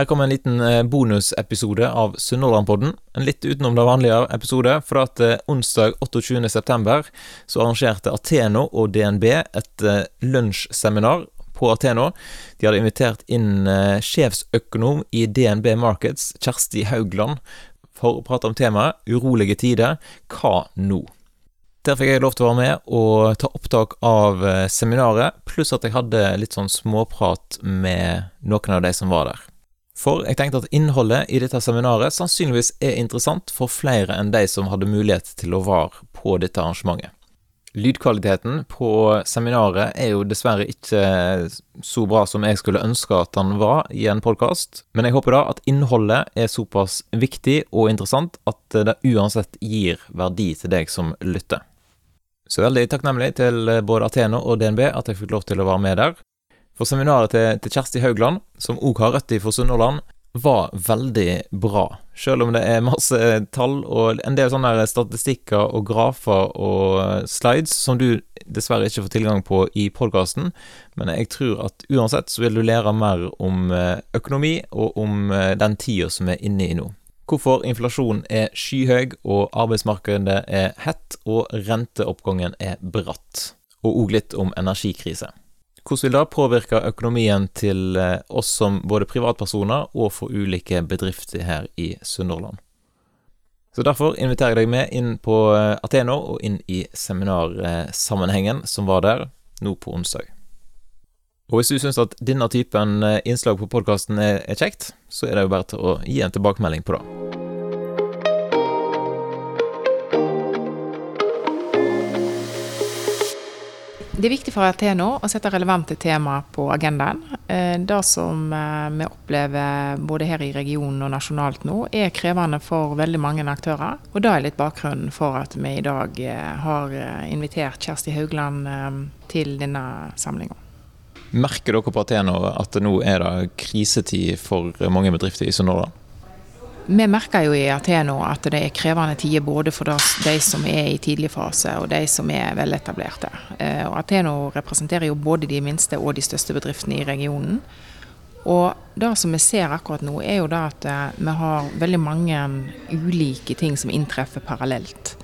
Her kommer en liten eh, bonusepisode av Sunnhordlandpodden. En litt utenom det vanlige episode, for at eh, onsdag 28.9. så arrangerte Ateno og DNB et eh, lunsjseminar på Ateno. De hadde invitert inn sjefsøkonom i DNB Markets, Kjersti Haugland, for å prate om temaet urolige tider. Hva nå? Der fikk jeg lov til å være med og ta opptak av seminaret, pluss at jeg hadde litt sånn småprat med noen av de som var der. For jeg tenkte at innholdet i dette seminaret sannsynligvis er interessant for flere enn de som hadde mulighet til å være på dette arrangementet. Lydkvaliteten på seminaret er jo dessverre ikke så bra som jeg skulle ønske at den var i en podkast, men jeg håper da at innholdet er såpass viktig og interessant at det uansett gir verdi til deg som lytter. Så veldig takknemlig til både Ateno og DNB at jeg fikk lov til å være med der. For seminaret til, til Kjersti Haugland, som òg har røtter fra Sunnhordland, var veldig bra. Selv om det er masse tall og en del sånne statistikker og grafer og slides som du dessverre ikke får tilgang på i podkasten, men jeg tror at uansett så vil du lære mer om eh, økonomi og om eh, den tida som er inne i nå. Hvorfor inflasjonen er skyhøy og arbeidsmarkedet er hett og renteoppgangen er bratt. Og òg litt om energikrise. Hvordan vil det påvirke økonomien til eh, oss som både privatpersoner og for ulike bedrifter her i Sunnhordland? Så Derfor inviterer jeg deg med inn på eh, Ateno og inn i seminarsammenhengen som var der nå på onsdag. Og Hvis du syns at denne typen eh, innslag på podkasten er, kjekt, så er det jo bare til å gi en tilbakemelding på det. Det er viktig for Ateno å sette relevante tema på agendaen. Eh, det som eh, vi opplever både her i regionen og nasjonalt nå, er krevende for veldig mange aktører. Og det er litt bakgrunnen for at vi i dag eh, har invitert Kjersti Haugland til denne samlinga. Merker dere på Ateno at nå er det krisetid for mange bedrifter i Sunnhordland? Vi merker jo i Ateno at det er krevende tider både for de som er i tidlig fase og de som er veletablerte. Eh, Ateno representerer jo både de minste og de største bedriftene i regionen. Og det som vi ser akkurat nå, er jo da at eh, vi har veldig mange ulike ting som inntreffer parallelt.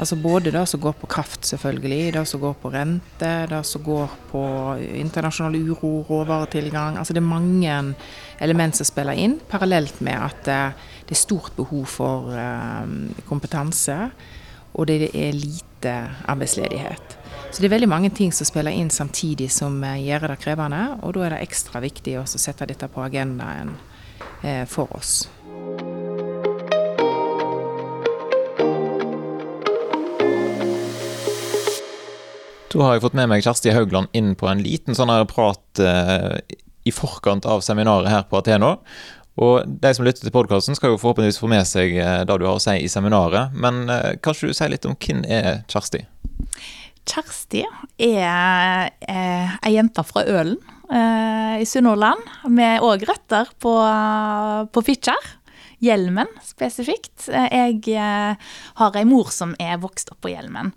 Altså både det som går på kraft, selvfølgelig, det som går på rente, det som går på internasjonal uro, råvaretilgang. Altså det er mange element som spiller inn, parallelt med at eh, det er stort behov for eh, kompetanse, og det er lite arbeidsledighet. Så det er veldig mange ting som spiller inn samtidig som eh, gjør det krevende, og da er det ekstra viktig å sette dette på agendaen for oss. Da har jeg fått med meg Kjersti Haugland inn på en liten sånn prat eh, i forkant av seminaret her på Ateno. Og de som lytter til podkasten, skal jo forhåpentligvis få med seg eh, det du har å si i seminaret. Men eh, kanskje du sier litt om hvem er Kjersti? Kjersti er eh, ei jente fra Ølen eh, i Sunnhordland, med òg røtter på, på Fitjar hjelmen spesifikt. Jeg eh, har ei mor som er vokst opp på hjelmen.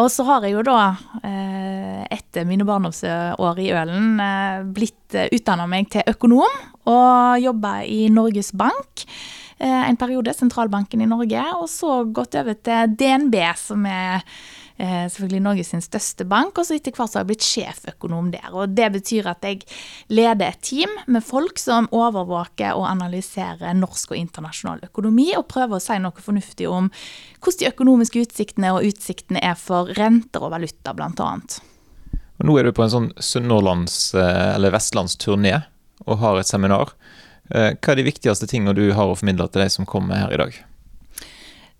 Og så har jeg jo da, eh, etter mine barndomsår i Ølen, eh, blitt utdanna meg til økonom og jobba i Norges Bank en periode, sentralbanken i Norge, og så gått over til DNB, som er selvfølgelig Norges største bank, og så etter hvert så har jeg blitt sjeføkonom der. og Det betyr at jeg leder et team med folk som overvåker og analyserer norsk og internasjonal økonomi, og prøver å si noe fornuftig om hvordan de økonomiske utsiktene og utsiktene er for renter og valuta, bl.a. Nå er du på en sånn Sunnhordlands- eh, eller vestlandsturné og har et seminar. Eh, hva er de viktigste tingene du har å formidle til de som kommer her i dag?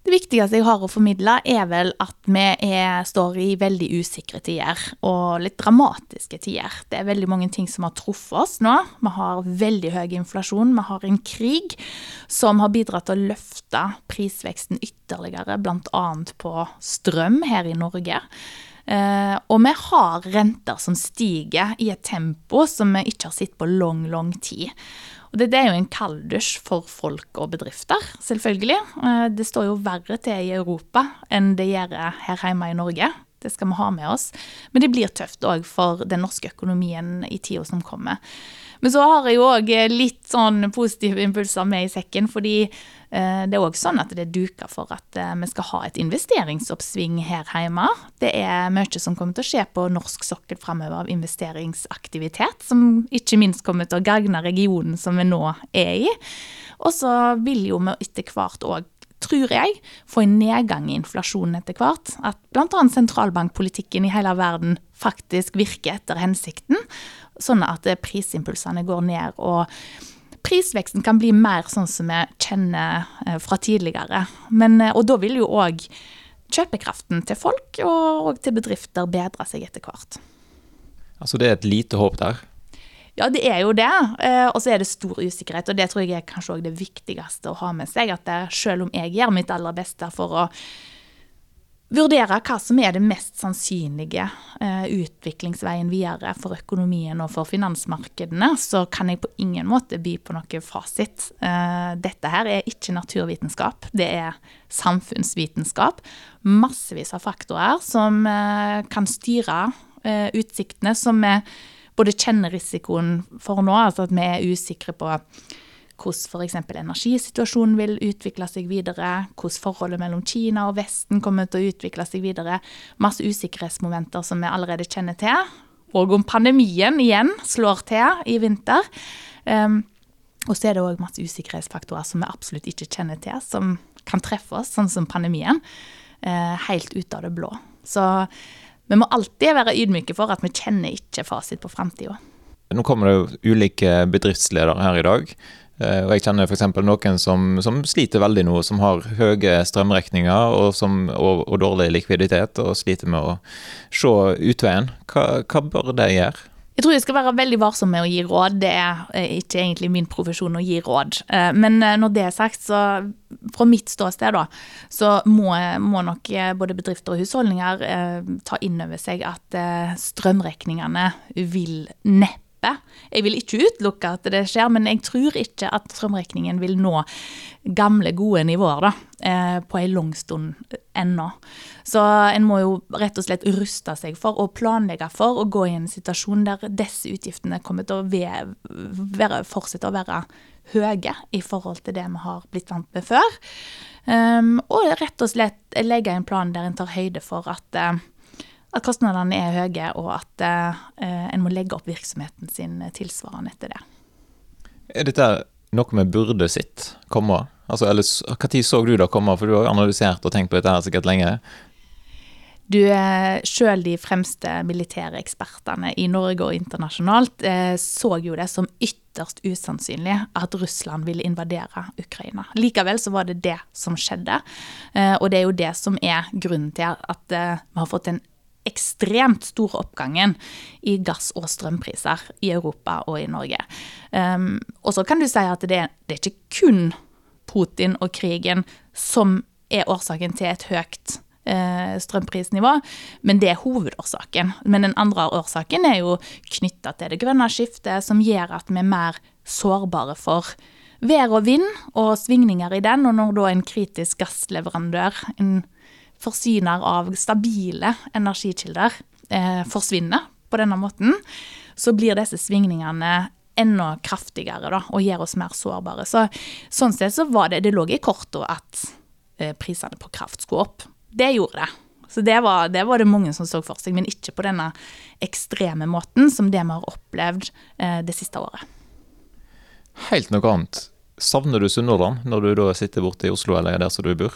Det viktigste jeg har å formidle, er vel at vi er, står i veldig usikre tider. Og litt dramatiske tider. Det er veldig mange ting som har truffet oss nå. Vi har veldig høy inflasjon. Vi har en krig som har bidratt til å løfte prisveksten ytterligere, bl.a. på strøm her i Norge. Uh, og vi har renter som stiger i et tempo som vi ikke har sett på lang, lang tid. Og det, det, er jo en kalddusj for folk og bedrifter, selvfølgelig. Eh, det står jo verre til i Europa enn det gjør her hjemme i Norge. Det skal vi ha med oss. Men det blir tøft òg for den norske økonomien i tida som kommer. Men så har jeg jo òg litt sånn positive impulser med i sekken, fordi det er òg sånn at det er duka for at eh, vi skal ha et investeringsoppsving her hjemme. Det er mye som kommer til å skje på norsk sokkel framover av investeringsaktivitet, som ikke minst kommer til å gagne regionen som vi nå er i. Og så vil jo vi etter hvert òg tror jeg, få en nedgang i inflasjonen etter hvert. At bl.a. sentralbankpolitikken i hele verden faktisk virker etter hensikten. Sånn at prisimpulsene går ned. og Prisveksten kan bli mer sånn som vi kjenner eh, fra tidligere. Men, eh, og da vil jo òg kjøpekraften til folk og, til bedrifter bedre seg etter hvert. Altså det er et lite håp der? Ja, det er jo det. Eh, og så er det stor usikkerhet. Og det tror jeg er kanskje òg det viktigste å ha med seg. At det, selv om jeg gjør mitt aller beste for å vurdere hva som er det mest sannsynlige eh, utviklingsveien videre for økonomien og for finansmarkedene, så kan jeg på ingen måte by på noe fasit. Eh, dette her er ikke naturvitenskap, det er samfunnsvitenskap. Massevis av faktorer som eh, kan styre eh, utsiktene, som vi både kjenner risikoen for nå, altså at vi er usikre på hvordan f.eks. energisituasjonen vil utvikle seg videre, hvordan forholdet mellom Kina og Vesten kommer til å utvikle seg videre. Masse usikkerhetsmomenter som vi allerede kjenner til. Og om pandemien igjen slår til i vinter. Um, og så er det òg masse usikkerhetsfaktorer som vi absolutt ikke kjenner til, som kan treffe oss, sånn som pandemien, uh, helt ut av det blå. Så vi må alltid være ydmyke for at vi kjenner ikke fasit på framtida. Nå kommer det jo ulike bedriftsledere her i dag. Eh, og Jeg kjenner f.eks. noen som, som, sliter veldig nå, som har høye strømregninger og, som, og, og, dårlig likviditet, og sliter med å se utveien. Hva, hva bør de gjøre? Jeg tror jeg skal være veldig varsom med å gi råd. Det er eh, ikke egentlig min profesjon å gi råd. Eh, men når det er sagt, så fra mitt ståsted, da, så må, må nok både bedrifter og husholdninger ta inn over seg at strømregningene vil neppe jeg vil ikke utelukke at det skjer, men jeg tror ikke at strømregningen vil nå gamle, gode nivåer da, eh, på en lang stund ennå. Så en må jo rett og slett ruste seg for og planlegge for å gå i en situasjon der disse utgiftene kommer til å være, fortsette å være høye i forhold til det vi har blitt vant med før. Um, og rett og slett legge en plan der en tar høyde for at uh, at kostnadene er høye, og at uh, en må legge opp virksomheten sin tilsvarende etter det. Er dette noe vi burde sett komme? Altså, eller Når så du det komme, for du har analysert og tenkt på dette her sikkert lenge? Du Sjøl de fremste militære ekspertene i Norge og internasjonalt eh, så jo det som ytterst usannsynlig at Russland ville invadere Ukraina. Likevel så var det det som skjedde, eh, og det er jo det som er grunnen til at eh, vi har fått en ekstremt store oppgangen i gass- og strømpriser i Europa og i Norge. Um, og så kan du si at det, det, er ikke kun Putin og krigen som er årsaken til et høyt uh, strømprisnivå, men det er hovedårsaken. Men den andre årsaken er jo knytta til det grønne skiftet, som gjør at vi er mer sårbare for vær og vind og svingninger i den. Og når da en kritisk gassleverandør, en forsyner av stabile energikilder eh, forsvinner på denne måten, så blir disse svingningene enda kraftigere da, og gjør oss mer sårbare. Så, sånn sett så var det Det lå i kortet at eh, prisene på kraft skulle opp. Det gjorde det. Så det var, det var, det mange som så for seg, men ikke på denne ekstreme måten som det vi har opplevd eh, det siste året. Helt noe annet. Savner du Sunnhordland når du da sitter borte i Oslo eller der som du bor?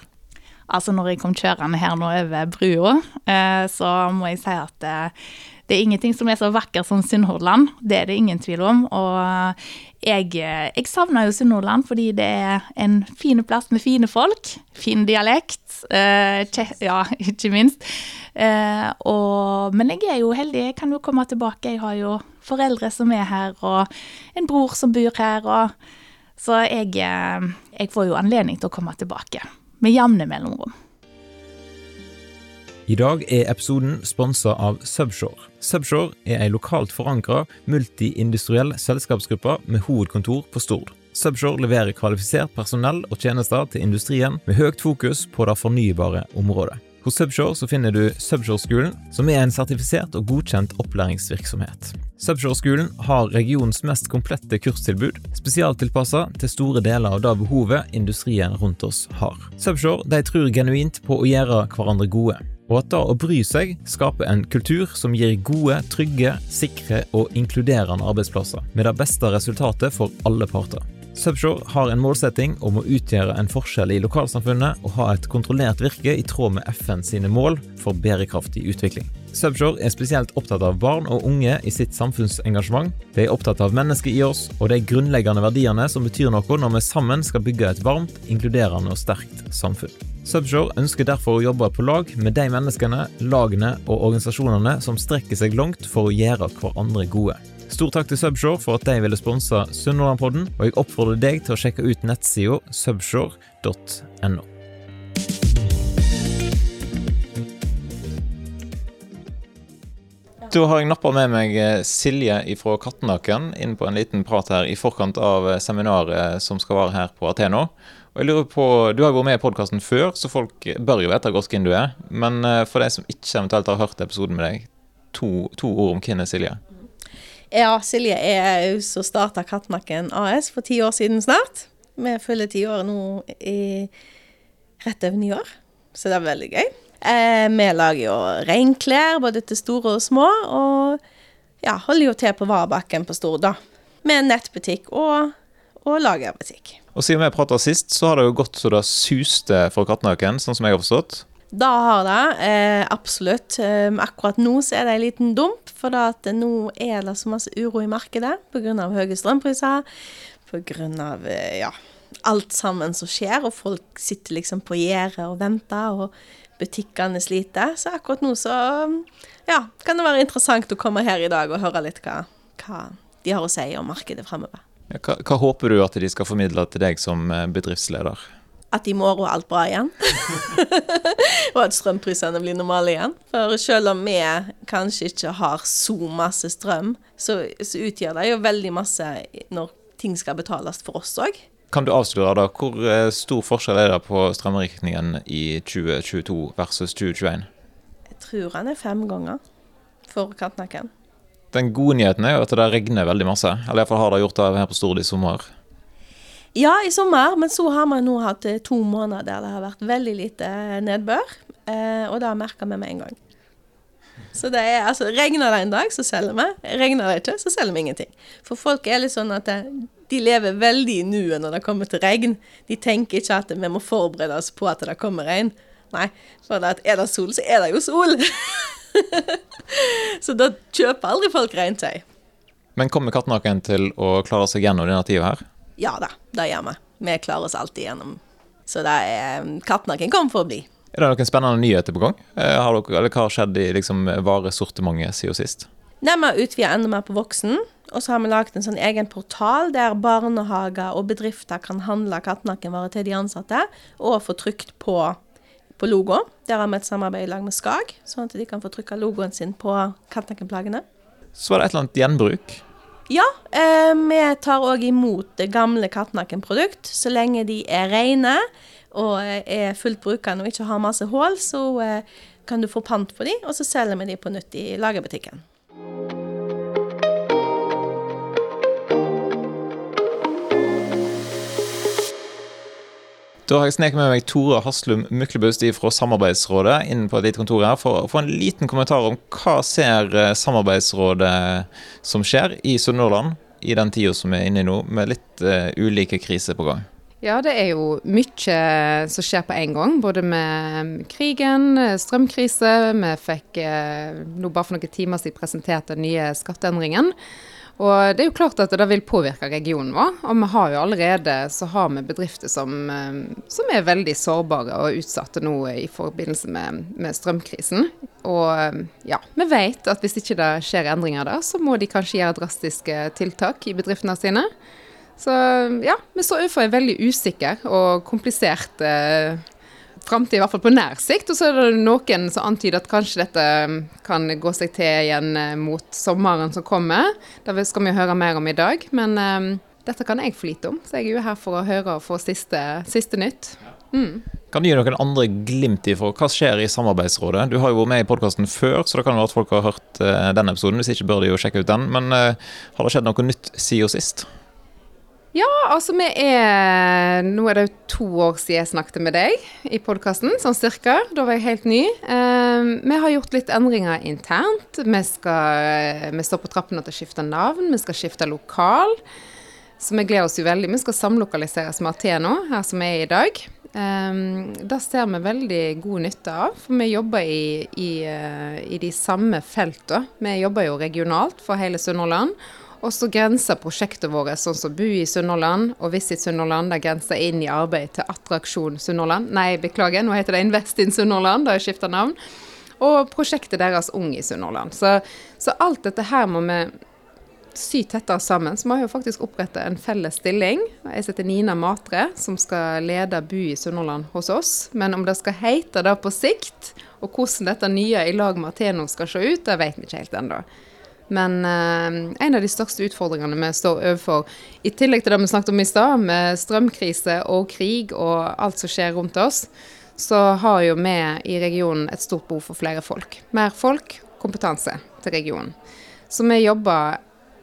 Altså Når jeg kom kjørende her nå over brua, eh, så må jeg si at eh, det er ingenting som er så vakkert som Sunnhordland. Det er det ingen tvil om. Og jeg, eh, jeg savner jo Sunnhordland fordi det er en fin plass med fine folk. Fin dialekt. ja, ikke minst. Og, men jeg er jo heldig, jeg kan jo komme tilbake. Jeg har jo foreldre som er her, og en bror som bor her. Og, så jeg, jeg får jo anledning til å komme tilbake med jevne mellomrom. I dag er episoden sponsa av Subshore. Subshore er ei lokalt forankra multiindustriell selskapsgruppe med hovedkontor på Stord. Subshore leverer kvalifisert personell og tjenester til industrien med høyt fokus på det fornybare området. På Subshore så finner du Subshore-skolen, som er en sertifisert og godkjent opplæringsvirksomhet. Subshore-skolen har regionens mest komplette kurstilbud, spesialtilpassa til store deler av det behovet industrien rundt oss har. Subshore de tror genuint på å gjøre hverandre gode, og at det å bry seg skaper en kultur som gir gode, trygge, sikre og inkluderende arbeidsplasser, med det beste resultatet for alle parter. Subshore har en målsetting om å utgjøre en forskjell i lokalsamfunnet og ha et kontrollert virke i tråd med FN sine mål for bærekraftig utvikling. Subshore er spesielt opptatt av barn og unge i sitt samfunnsengasjement. De er opptatt av mennesket i oss og de grunnleggende verdiene som betyr noe når vi sammen skal bygge et varmt, inkluderende og sterkt samfunn. Subshore ønsker derfor å jobbe på lag med de menneskene, lagene og organisasjonene som strekker seg langt for å gjøre hverandre gode. Stor takk til Subshore for at de ville sponse Sunnhordlandpodden, og jeg oppfordrer deg til å sjekke ut nettsida subshore.no. Da har jeg nappa med meg eh, Silje fra Kattenaken inn på en liten prat her i forkant av eh, seminaret som skal være her på Ateno. Og jeg lurer på, Du har vært med i podkasten før, så folk bør jo vite hvem du er. Men eh, for de som ikke eventuelt har hørt episoden med deg, to, to ord om hvem er Silje? Ja, Silje er jo som starta Kattmakken AS for ti år siden snart. Vi følger ti år nå i rett over nyår, så det er veldig gøy. Eh, vi lager jo reinklær, både til store og små, og ja, holder jo til på Varebakken på Stord, da. Med nettbutikk og, og lagerbutikk. Og siden vi prata sist, så har det jo gått så det suste for Kattnaken, sånn som jeg har forstått. Da har det, eh, absolutt. Eh, akkurat nå så er det en liten dump, for da at nå er det så masse uro i markedet pga. høye strømpriser, pga. Eh, ja, alt sammen som skjer, og folk sitter liksom på gjerdet og venter, og butikkene sliter. Så akkurat nå så ja, kan det være interessant å komme her i dag og høre litt hva, hva de har å si om markedet fremover. Ja, hva, hva håper du at de skal formidle til deg som eh, bedriftsleder? At i morgen er alt bra igjen. og at strømprisene blir normale igjen. For selv om vi kanskje ikke har så masse strøm, så, så utgjør det jo veldig masse når ting skal betales for oss òg. Kan du avsløre da, hvor eh, stor forskjell er det på strømregningen i 2022 versus 2021? Jeg tror han er fem ganger for Kattnakken. Den gode nyheten er jo at det regner veldig masse. Eller iallfall har det gjort det her på Stord i sommer. Ja, i sommer, men så har vi nå hatt eh, to måneder der det har vært veldig lite nedbør. Eh, og det merker vi med en gang. Så det er altså Regner det en dag, så selger vi. Regner det ikke, så selger vi ingenting. For folk er litt sånn at det, de lever veldig i nuet når det kommer til regn. De tenker ikke at vi må forberede oss på at det kommer regn. Nei, for at er det sol, så er det jo sol. så da kjøper aldri folk regntøy. Men kommer Kattenaken til å klare seg gjennom denne tida her? Ja da, det gjør vi. Vi klarer oss alltid gjennom. Så det er Kattnakken kom for å bli. Er det noen spennende nyheter på gang? Eh, har dere, eller hva har skjedd i liksom, varesortimentet siden sist? Nei, Vi har utvida enda mer på voksen. Og så har vi laget en sånn egen portal der barnehager og bedrifter kan handle kattenakkenvarer til de ansatte, og få trykt på, på logo. Der har vi et samarbeid i lag med Skag, sånn at de kan få trykka logoen sin på kattenakkenplaggene. Så var det et eller annet gjenbruk? Ja, eh, vi tar òg imot gamle Kattenakken-produkt. Så lenge de er rene og er fullt brukende og ikke har masse hull, så eh, kan du få pant på de, og så selger vi de på nytt i lagerbutikken. Da har jeg sneket med meg Tore Haslum Myklebust fra Samarbeidsrådet inn på et lite kontor her for å få en liten kommentar om hva ser eh, Samarbeidsrådet som skjer i Sunnhordland i den tida som vi er inne i nå, med litt uh, ulike kriser på gang? Ja, det er jo mye som skjer på en gang. Både med krigen, strømkrise. Vi fikk eh, nå bare for noen timer siden presentert den nye skatteendringen. Og det er jo klart at det vil påvirke regionen vår. Og vi har jo allerede så har vi bedrifter som, eh, som er veldig sårbare og utsatte nå i forbindelse med, med, strømkrisen. Og ja, vi vet at hvis ikke det skjer endringer der, så må de kanskje gjøre drastiske tiltak i bedriftene sine. Så ja, vi står overfor en veldig usikker og komplisert eh, framtid, i hvert fall på nær sikt. Og så er det noen som antyder at kanskje dette um, kan gå seg til igjen uh, mot sommeren som kommer. Det skal vi høre mer om i dag. Men um, dette kan jeg for lite om, så jeg er jo her for å høre og få siste, siste nytt. Kan du gi noen andre glimt i for hva skjer i Samarbeidsrådet? Du har jo vært med i podkasten før, så det kan være at folk har hørt eh, den episoden. Hvis ikke bør de jo sjekke ut den. Men uh, har det skjedd noe nytt siden sist? Ja, altså vi er Nå er det jo to år siden jeg snakket med deg i podkasten, sånn cirka. Da var jeg helt ny. Eh, vi har gjort litt endringer internt. Vi, skal, vi står på trappene til å skifte navn, vi skal skifte lokal. Så vi gleder oss jo veldig. Vi skal samlokaliseres med Ateno, her som vi er i dag. Eh, det ser vi veldig god nytte av, for vi jobber i, i, uh, i de samme feltene. Vi jobber jo regionalt for hele Sunnhordland. Og så grenser prosjektet vårt sånn som Bu i Sunnhordland og Visit Sunnhordland, det grenser inn i arbeid til Attraksjon Sunnhordland. Nei, beklager, nå heter det Invest in Sunnhordland, da har skifta navn. Og prosjektet deres Ung i Sunnhordland. Så, så alt dette her må vi sy tettere sammen. Så vi har jo faktisk oppretta en felles stilling. Jeg heter Nina Matre, som skal lede Bu i Sunnhordland hos oss. Men om det skal hete det på sikt, og hvordan dette nye i lag med Ateno skal se ut, det vet vi ikke helt ennå. Men eh, en av de største utfordringene vi står overfor, i tillegg til det vi snakket om i stad, med strømkrise og krig og alt som skjer rundt oss, så har jo vi i regionen et stort behov for flere folk. Mer folk, kompetanse til regionen. Så vi jobber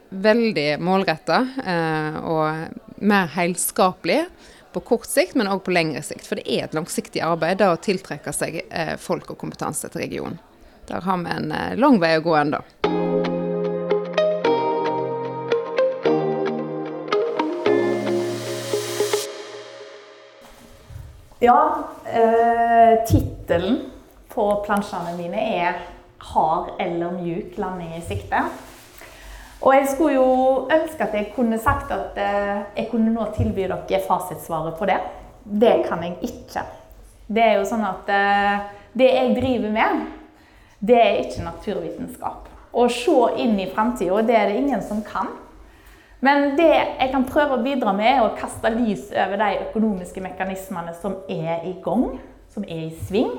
veldig målretta eh, og mer helskapelig på kort sikt, men òg på lengre sikt. For det er et langsiktig arbeid da å tiltrekke seg eh, folk og kompetanse til regionen. Der har vi en eh, lang vei å gå ennå. Ja, eh, tittelen på plansjene mine er 'Hard eller mjuk landing i sikte'. Og jeg skulle jo ønske at jeg kunne sagt at eh, jeg kunne nå tilby dere fasitsvaret på det. Det kan jeg ikke. Det er jo sånn at eh, det jeg driver med, det er ikke naturvitenskap. Å se inn i framtida, det er det ingen som kan. Men det jeg kan prøve å bidra med, er å kaste lys over de økonomiske mekanismene som er i gang, som er i sving.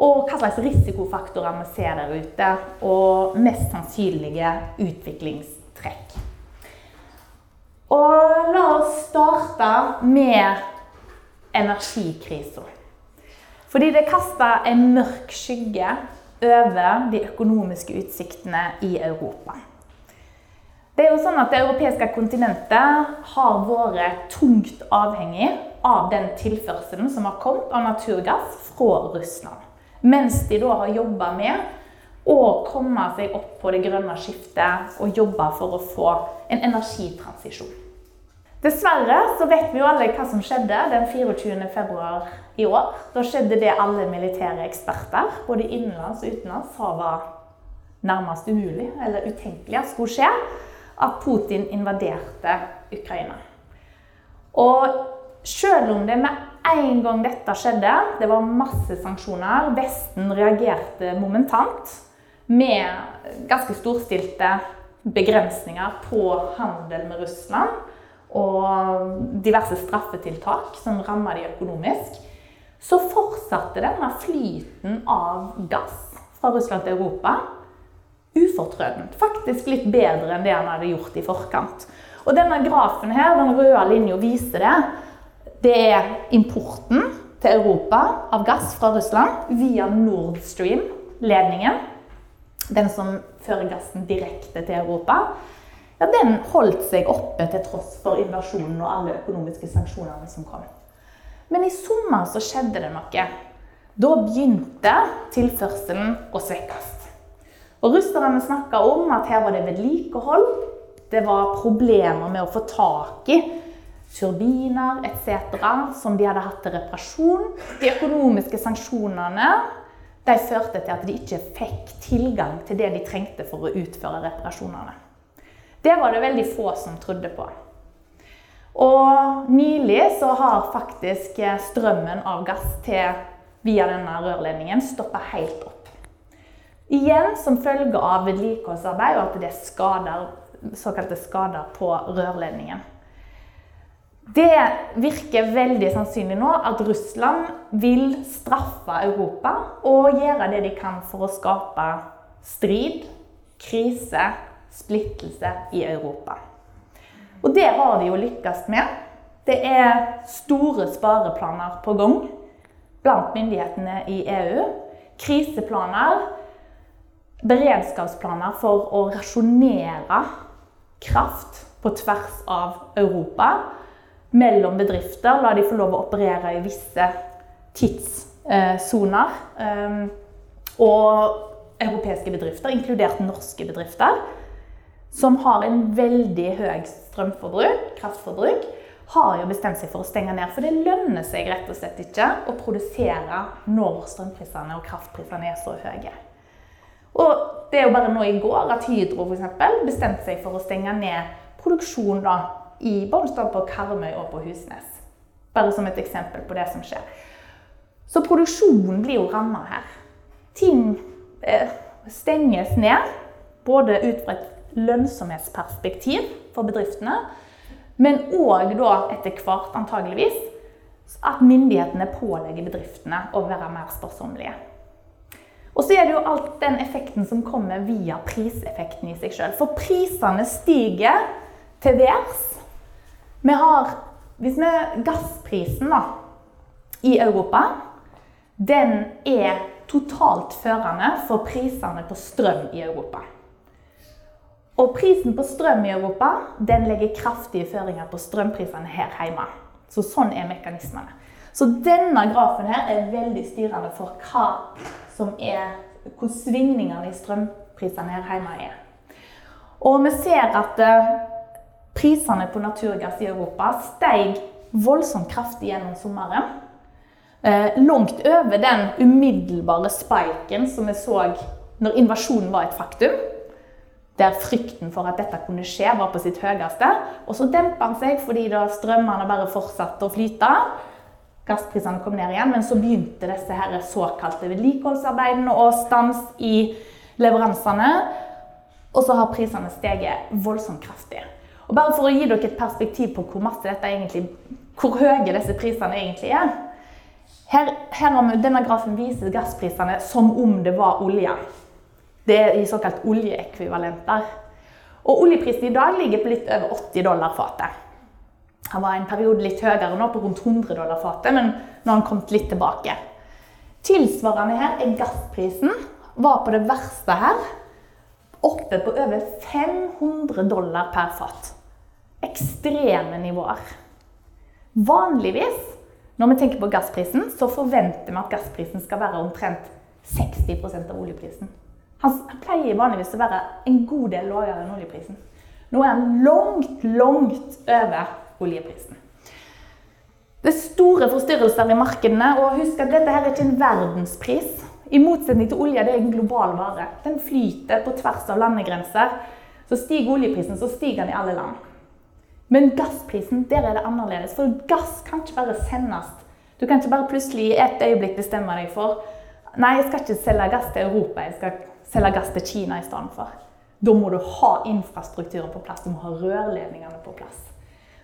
Og hva slags risikofaktorer vi ser der ute, og mest sannsynlige utviklingstrekk. Og la oss starte med energikrisa. Fordi det kaster en mørk skygge over de økonomiske utsiktene i Europa. Det er jo sånn at Det europeiske kontinentet har vært tungt avhengig av den tilførselen som har kommet av naturgass fra Russland. Mens de da har jobba med å komme seg opp på det grønne skiftet og jobbe for å få en energitransisjon. Dessverre så vet vi jo alle hva som skjedde den 24. februar i år. Da skjedde det alle militære eksperter, både innenlands og utenlands, sa var nærmest umulig eller utenkelig at skulle skje at Putin invaderte Ukraina. Og selv om det med en gang dette skjedde, det var masse sanksjoner, Vesten reagerte momentant med ganske storstilte begrensninger på handel med Russland og diverse straffetiltak som ramma de økonomisk, så fortsatte denne flyten av gass fra Russland til Europa ufortrødent. Faktisk litt bedre enn det han hadde gjort i forkant. Og denne grafen her, den røde linja viser det. Det er importen til Europa av gass fra Russland via Nord Stream-ledningen. Den som fører gassen direkte til Europa. Ja, den holdt seg oppe til tross for invasjonen og alle økonomiske sanksjonene som kom. Men i sommer så skjedde det noe. Da begynte tilførselen å svekkes. Og Russerne snakka om at her var det vedlikehold. Det var problemer med å få tak i turbiner etc. som de hadde hatt til reparasjon. De økonomiske sanksjonene de førte til at de ikke fikk tilgang til det de trengte for å utføre reparasjonene. Det var det veldig få som trodde på. Og nylig så har faktisk strømmen av gass til, via denne rørledningen stoppa helt opp. Igjen som følge av vedlikeholdsarbeid og at det er skader, såkalte skader på rørledningen. Det virker veldig sannsynlig nå at Russland vil straffe Europa og gjøre det de kan for å skape strid, krise, splittelse i Europa. Og det har de jo lykkes med. Det er store spareplaner på gang blant myndighetene i EU. Kriseplaner, beredskapsplaner for å rasjonere kraft på tvers av Europa. Mellom bedrifter, la de få lov å operere i visse tidssoner. Um, og europeiske bedrifter, inkludert norske bedrifter, som har en veldig høy strømforbruk, kraftforbruk, har jo bestemt seg for å stenge ned. For det lønner seg rett og slett ikke å produsere når strømprisene og kraftprisene er så høye. Og det er jo bare nå i går at Hydro eksempel, bestemte seg for å stenge ned produksjon da, i både på Karmøy og på Husnes. Bare som et eksempel på det som skjer. Så produksjonen blir jo ramma her. Ting eh, stenges ned, både ut fra et lønnsomhetsperspektiv for bedriftene, men òg da etter hvert, antageligvis, at myndighetene pålegger bedriftene å være mer sparsommelige. Og så er det jo alt den effekten som kommer via priseffekten i seg sjøl. For prisene stiger til værs. Vi har Hvis vi Gassprisen da, i Europa, den er totalt førende for prisene på strøm i Europa. Og prisen på strøm i Europa den legger kraftige føringer på strømprisene her hjemme. Så sånn er mekanismene. Så denne grafen her er veldig styrende for hva som er, hvor svingningene i strømprisene her hjemme er. Og vi ser at eh, prisene på naturgass i Europa steg voldsomt kraftig gjennom sommeren. Eh, langt over den umiddelbare spiken som vi så når invasjonen var et faktum. Der frykten for at dette kunne skje, var på sitt høyeste. Og så dempa den seg fordi da strømmene bare fortsatte å flyte. Gassprisene kom ned igjen, men så begynte disse her såkalte vedlikeholdsarbeidene og stans i leveransene. Og så har prisene steget voldsomt kraftig. Og bare for å gi dere et perspektiv på hvor masse dette egentlig, hvor høye disse prisene egentlig er. Her, her om, denne grafen viser gassprisene som om det var olje. Det er i såkalt oljeekvivalenter. Og oljeprisen i dag ligger på litt over 80 dollar fatet. Han var en periode litt høyere nå, på rundt 100 dollar fatet, men nå har han kommet litt tilbake. Tilsvarende her er gassprisen. Var på det verste her oppe på over 500 dollar per fat ekstreme nivåer. Vanligvis når vi tenker på gassprisen, så forventer vi at gassprisen skal være omtrent 60% av oljeprisen. Han pleier vanligvis å være en god del lavere enn oljeprisen. Nå er han langt, langt over oljeprisen. Det er store forstyrrelser i markedene. og husk at Dette her er ikke en verdenspris. I motsetning til olje, det er en global vare. Den flyter på tvers av landegrenser. Så stiger oljeprisen, så stiger den i alle land. Men gassprisen, der er det annerledes. For gass kan ikke bare sendes. Du kan ikke bare plutselig i et øyeblikk bestemme deg for Nei, jeg skal ikke selge gass til Europa, jeg skal selge gass til Kina i stedet for. Da må du ha infrastrukturen på plass, du må ha rørledningene på plass.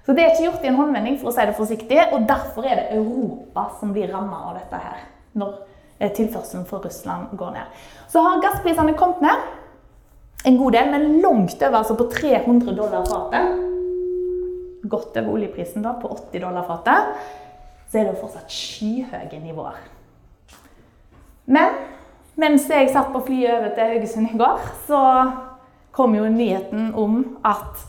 Så det er ikke gjort i en håndvending, for å si det forsiktig, og derfor er det Europa som blir ramma av dette her. Når eh, tilførselen for Russland går ned. Så har gassprisene kommet ned en god del, men langt over altså på 300 dollar fatet godt over oljeprisen da, på 80 dollar fatet, så er det jo fortsatt skyhøye nivåer. Men mens jeg satt på flyet over til Haugesund i går, så kom jo nyheten om at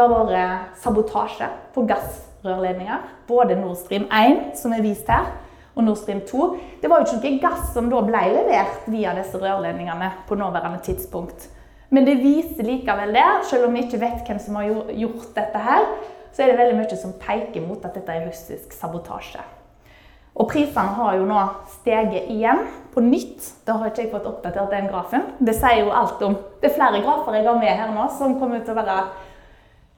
det har vært sabotasje på gassrørledninger. Både Nord Stream 1, som er vist her, og Nord Stream 2. Det var jo ikke noe gass som da ble levert via disse rørledningene på nåværende tidspunkt. Men det viser likevel det, selv om vi ikke vet hvem som har gjort dette her, så er det veldig mye som peker mot at dette er russisk sabotasje. Og prisene har jo nå steget igjen, på nytt. Da har ikke jeg fått oppdatert den grafen. Det sier jo alt om Det er flere grafer jeg har med her nå som kommer til å være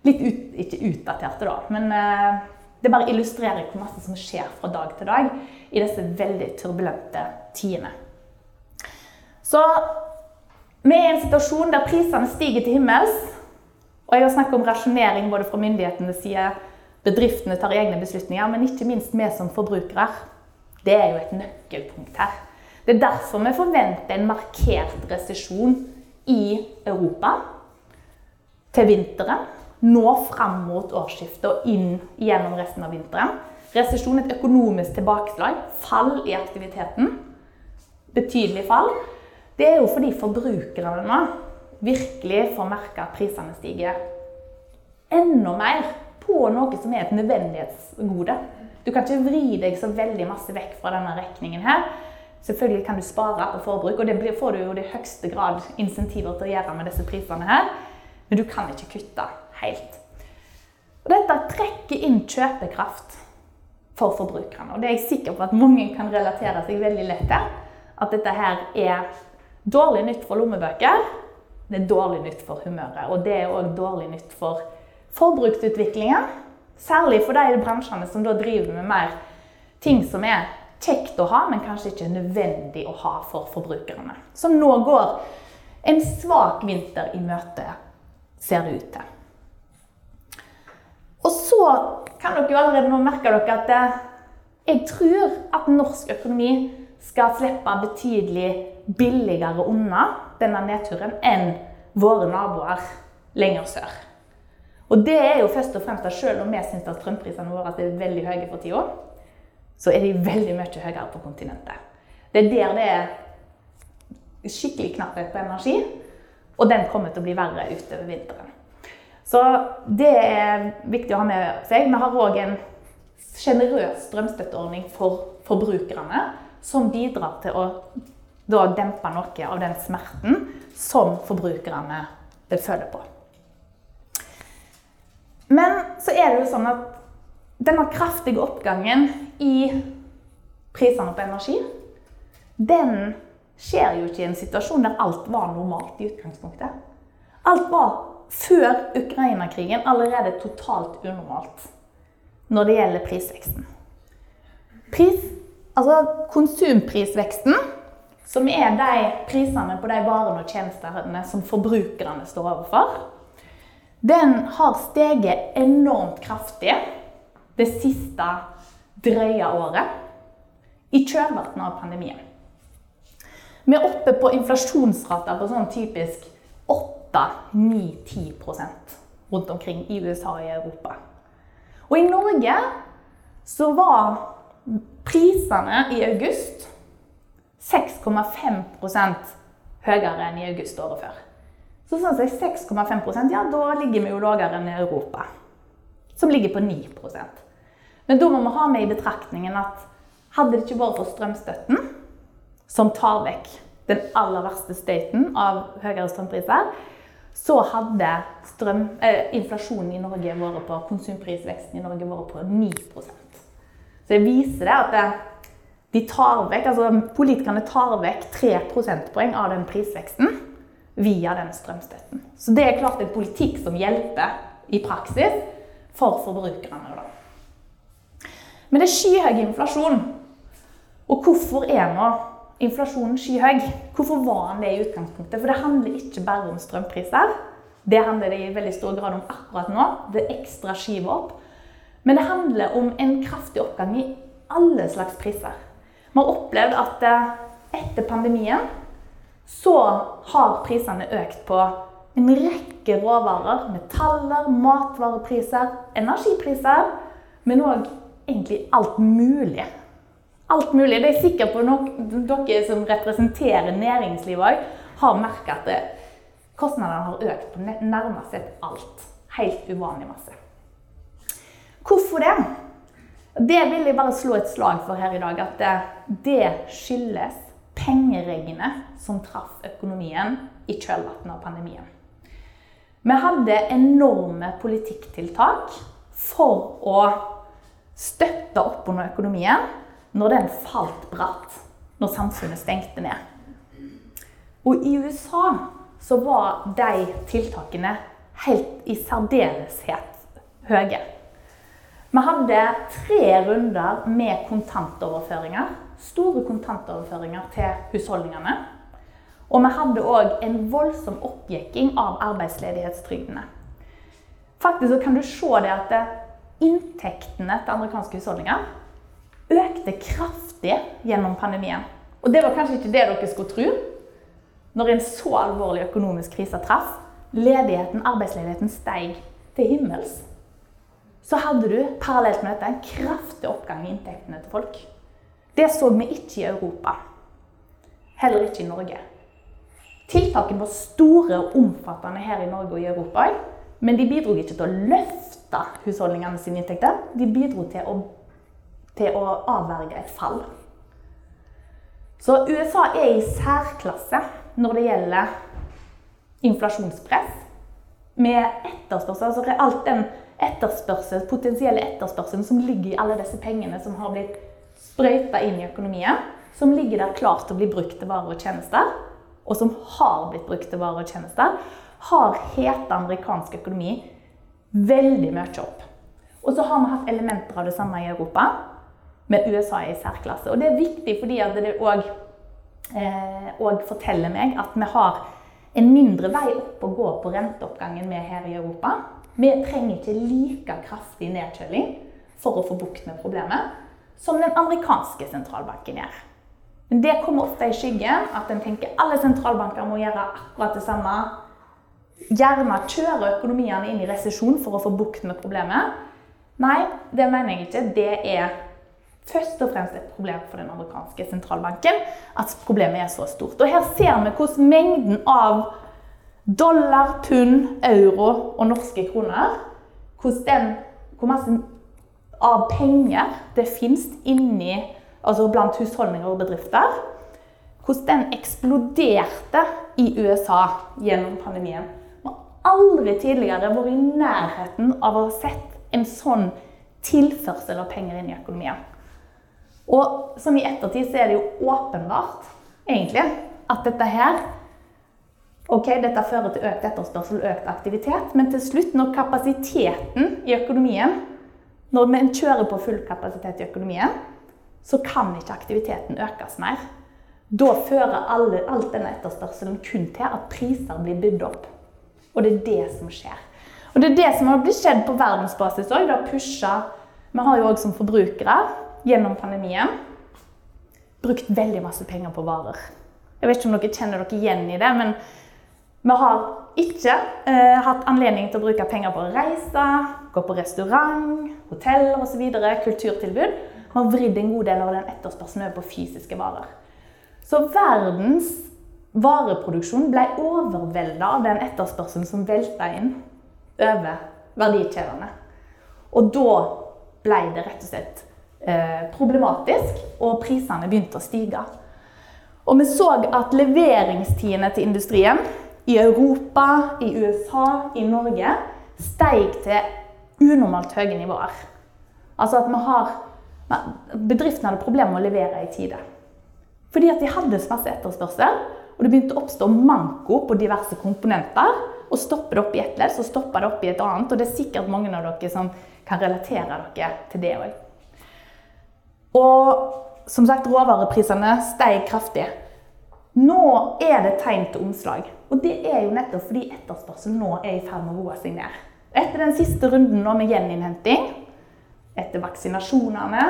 litt ut, ikke utdaterte, da, men eh, det bare illustrerer hvor masse som skjer fra dag til dag i disse veldig turbulente tidene. Så vi er i en situasjon der prisene stiger til himmels. Og jeg har snakket om rasjonering både fra myndighetenes side, bedriftene tar egne beslutninger, men ikke minst vi som forbrukere. Det er jo et nøkkelpunkt her. Det er derfor vi forventer en markert resesjon i Europa til vinteren. Nå fram mot årsskiftet og inn gjennom resten av vinteren. Resesjon, et økonomisk tilbakeslag, fall i aktiviteten, betydelig fall. Det er jo fordi forbrukerne nå virkelig får merke at prisene stiger enda mer på noe som er et nødvendighetsgode. Du kan ikke vri deg så veldig masse vekk fra denne regningen her. Selvfølgelig kan du spare på forbruk, og det får du jo i høyeste grad insentiver til å gjøre med disse prisene her, men du kan ikke kutte helt. Og dette trekker inn kjøpekraft for forbrukerne, og det er jeg sikker på at mange kan relatere seg veldig lett til. At dette her er dårlig nytt for lommebøker, det er dårlig nytt for humøret, og det er òg dårlig nytt for forbruksutviklingen. Særlig for de bransjene som driver med mer ting som er kjekt å ha, men kanskje ikke nødvendig å ha for forbrukerne. Som nå går en svak vinter i møte, ser det ut til. Og så kan dere jo allerede nå merke dere at eh, jeg tror at norsk økonomi skal slippe betydelig billigere unna denne nedturen enn våre naboer lenger sør. Og det er jo først og fremst at selv om vi syns at strømprisene våre er veldig høye for tida, så er de veldig mye høyere på kontinentet. Det er der det er skikkelig knapphet på energi, og den kommer til å bli verre utover vinteren. Så det er viktig å ha med seg. Vi har òg en sjenerøs strømstøtteordning for forbrukerne, som bidrar til å dempe noe av den smerten som forbrukerne føler på. Men så er det jo sånn at denne kraftige oppgangen i prisene på energi, den skjer jo ikke i en situasjon der alt var normalt i utgangspunktet. Alt var før Ukraina-krigen allerede totalt unormalt når det gjelder prisveksten. Pris, altså konsumprisveksten, som er de prisene på de varene og tjenestene som forbrukerne står overfor, den har steget enormt kraftig det siste drøye året i kjølvannet av pandemien. Vi er oppe på inflasjonsrater på sånn typisk 8-9-10% rundt omkring i USA og i Europa. Og i Norge så var prisene i august 6,5% høyere enn i august året før. Så sånn at 6,5% ja, da ligger vi jo lavere enn i Europa, som ligger på 9% Men da må vi ha med i betraktningen at hadde det ikke vært for strømstøtten, som tar vekk den aller verste støyten av høyere strømpriser, så hadde strøm, eh, inflasjonen i Norge vært på konsumprisveksten i Norge vært på 9% Så det viser det at det, de tar vekk, altså politikerne tar vekk 3 prosentpoeng av den prisveksten via den strømstøtten. Så det er klart en politikk som hjelper i praksis for forbrukerne. Da. Men det er skyhøy inflasjon. Og hvorfor er nå inflasjonen skyhøy. Hvorfor var den det i utgangspunktet? For det handler ikke bare om strømpriser. Det handler det i veldig stor grad om akkurat nå. Det ekstra skyver opp. Men det handler om en kraftig oppgang i alle slags priser. Vi har opplevd at eh, etter pandemien så har prisene økt på en rekke råvarer. Metaller, matvarepriser, energipriser. Men òg egentlig alt mulig alt mulig. Det er sikkert på nok, dere som representerer næringslivet òg, har merka at kostnadene har økt på nærmest sett alt. Helt uvanlig masse. Hvorfor det? Det vil jeg bare slå et slag for her i dag. At det skyldes pengeregnet som traff økonomien i kjølvannet av pandemien. Vi hadde enorme politikktiltak for å støtte opp under økonomien når den falt bratt, når samfunnet stengte ned. Og i USA så var de tiltakene helt i særdeleshet høye. Vi hadde tre runder med kontantoverføringer. Store kontantoverføringer til husholdningene. Og vi hadde òg en voldsom oppjekking av arbeidsledighetstrygdene. Faktisk så kan du se det at inntektene til amerikanske husholdninger økte kraftig gjennom pandemien. Og det var kanskje ikke det dere skulle tro. Når en så alvorlig økonomisk krise traff, ledigheten, arbeidsledigheten steg til himmels, så hadde du parallelt med dette en kraftig oppgang i inntektene til folk. Det så vi ikke i Europa. Heller ikke i Norge. Tiltakene var store og omfattende her i Norge og i Europa, men de bidro ikke til å løfte husholdningene sine inntekter. De bidro til å, til å avverge et fall. Så USA er i særklasse når det gjelder inflasjonspress. Med etterspørsel, altså alt den etterspørsel, potensielle etterspørselen som ligger i alle disse pengene som har blitt sprøyta inn i økonomien, som ligger der klart til å bli brukt til varer og tjenester, og som har blitt brukt til varer og tjenester, har heta amerikansk økonomi veldig mye opp. Og så har vi hatt elementer av det samme i Europa, men USA i særklasse. Og det er viktig fordi at det òg eh, forteller meg at vi har en mindre vei opp å gå på renteoppgangen med her i Europa. Vi trenger ikke like kraftig nedkjøling for å få bukt med problemet som den amerikanske sentralbanken gjør. Men det kommer ofte i skyggen at en tenker alle sentralbanker må gjøre akkurat det samme. Gjerne kjøre økonomiene inn i resesjon for å få bukt med problemet. Nei, det mener jeg ikke. Det er først og fremst et problem for den amerikanske sentralbanken at problemet er så stort. Og her ser vi hvordan mengden av dollar, pund, euro og norske kroner den, Hvor masse av penger det fins inni altså blant husholdninger og bedrifter. Hvordan den eksploderte i USA gjennom pandemien. Vi har aldri tidligere vært i nærheten av å ha sett en sånn tilførsel av penger inn i økonomien. Og som i ettertid så er det jo åpenbart, egentlig, at dette her Ok, dette fører til økt etterspørsel og økt aktivitet, men til slutt, når kapasiteten i økonomien Når vi kjører på full kapasitet i økonomien, så kan ikke aktiviteten økes mer. Da fører alle, alt denne etterspørselen kun til at priser blir bydd opp. Og det er det som skjer. Og det er det som har blitt skjedd på verdensbasis òg. Vi har jo òg som forbrukere gjennom pandemien brukt veldig masse penger på varer. Jeg vet ikke om dere kjenner dere igjen i det, men vi har ikke eh, hatt anledning til å bruke penger på å reise, gå på restaurant, hotell osv., kulturtilbud. Vi har vridd en god del av den etterspørselen over på fysiske varer. Så verdens vareproduksjon ble overvelda av den etterspørselen som velta inn over verdikjedene. Og da ble det rett og slett problematisk, og prisene begynte å stige. Og vi så at leveringstidene til industrien i Europa, i USA, i Norge steg til unormalt høye nivåer. Altså at har Bedriftene hadde problemer med å levere i tide. Fordi at de hadde så masse etterspørsel, og det begynte å oppstå manko på diverse komponenter. Og stopper det opp i ett ledd, så stopper det opp i et annet. Og det er sikkert mange av dere som kan relatere dere til det òg. Og som sagt, råvareprisene steg kraftig. Nå er det tegn til omslag. Og det er jo nettopp fordi etterspørselen nå er i ferd med å roe seg ned. Etter den siste runden med gjeninnhenting, etter vaksinasjonene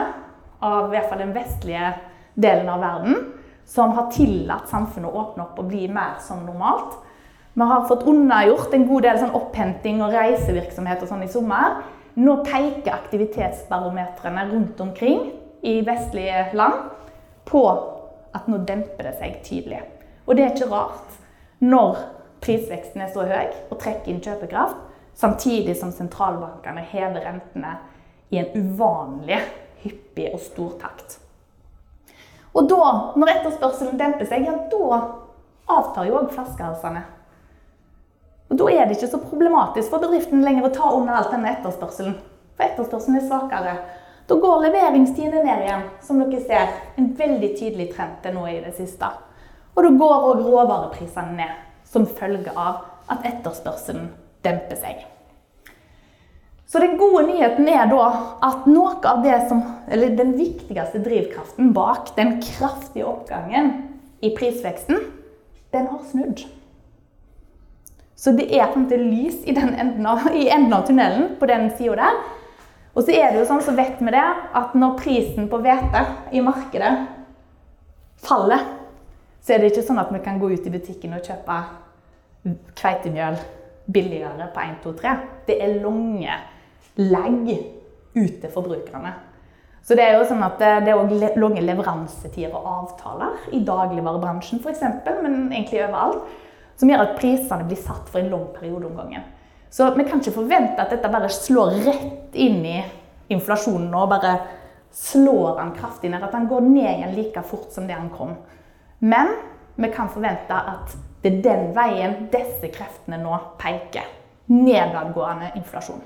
av i hvert fall den vestlige delen av verden, som har tillatt samfunnet å åpne opp og bli mer som normalt. Vi har fått unnagjort en god del sånn opphenting og reisevirksomhet og sånn i sommer. Nå peker aktivitetsbarometrene rundt omkring i vestlige land på at nå demper det seg tydelig. Og det er ikke rart når prisveksten er så høy og trekker inn kjøpekraft, samtidig som sentralbankene hever rentene i en uvanlig hyppig og stor takt. Og da, når etterspørselen demper seg, ja, da avtar jo òg flaskehalsene. Og Da er det ikke så problematisk for bedriften lenger å ta under alt denne etterspørselen. For etterspørselen er svakere. Da går leveringstidene ned igjen, som dere ser. En veldig tydelig trend til nå i det siste. Og da går òg råvareprisene ned, som følge av at etterspørselen demper seg. Så den gode nyheten er da at noe av det som, eller den viktigste drivkraften bak den kraftige oppgangen i prisveksten, den har snudd. Så det er til lys i, enden av, i enden av tunnelen på den sida der. Og så er det jo sånn, så vet vi det, at når prisen på hvete i markedet faller, så er det ikke sånn at vi kan gå ut i butikken og kjøpe kveitemjøl billigere på 1, 2, 3. Det er lange legg ut til forbrukerne. Så det er jo sånn at det er også lange leveransetider og avtaler i dagligvarebransjen f.eks., men egentlig overalt, som gjør at prisene blir satt for en lang periode om gangen. Så vi kan ikke forvente at dette bare slår rett inn i inflasjonen og bare slår den kraftig ned. At den går ned igjen like fort som det den kom. Men vi kan forvente at det er den veien disse kreftene nå peker. Nedadgående inflasjon.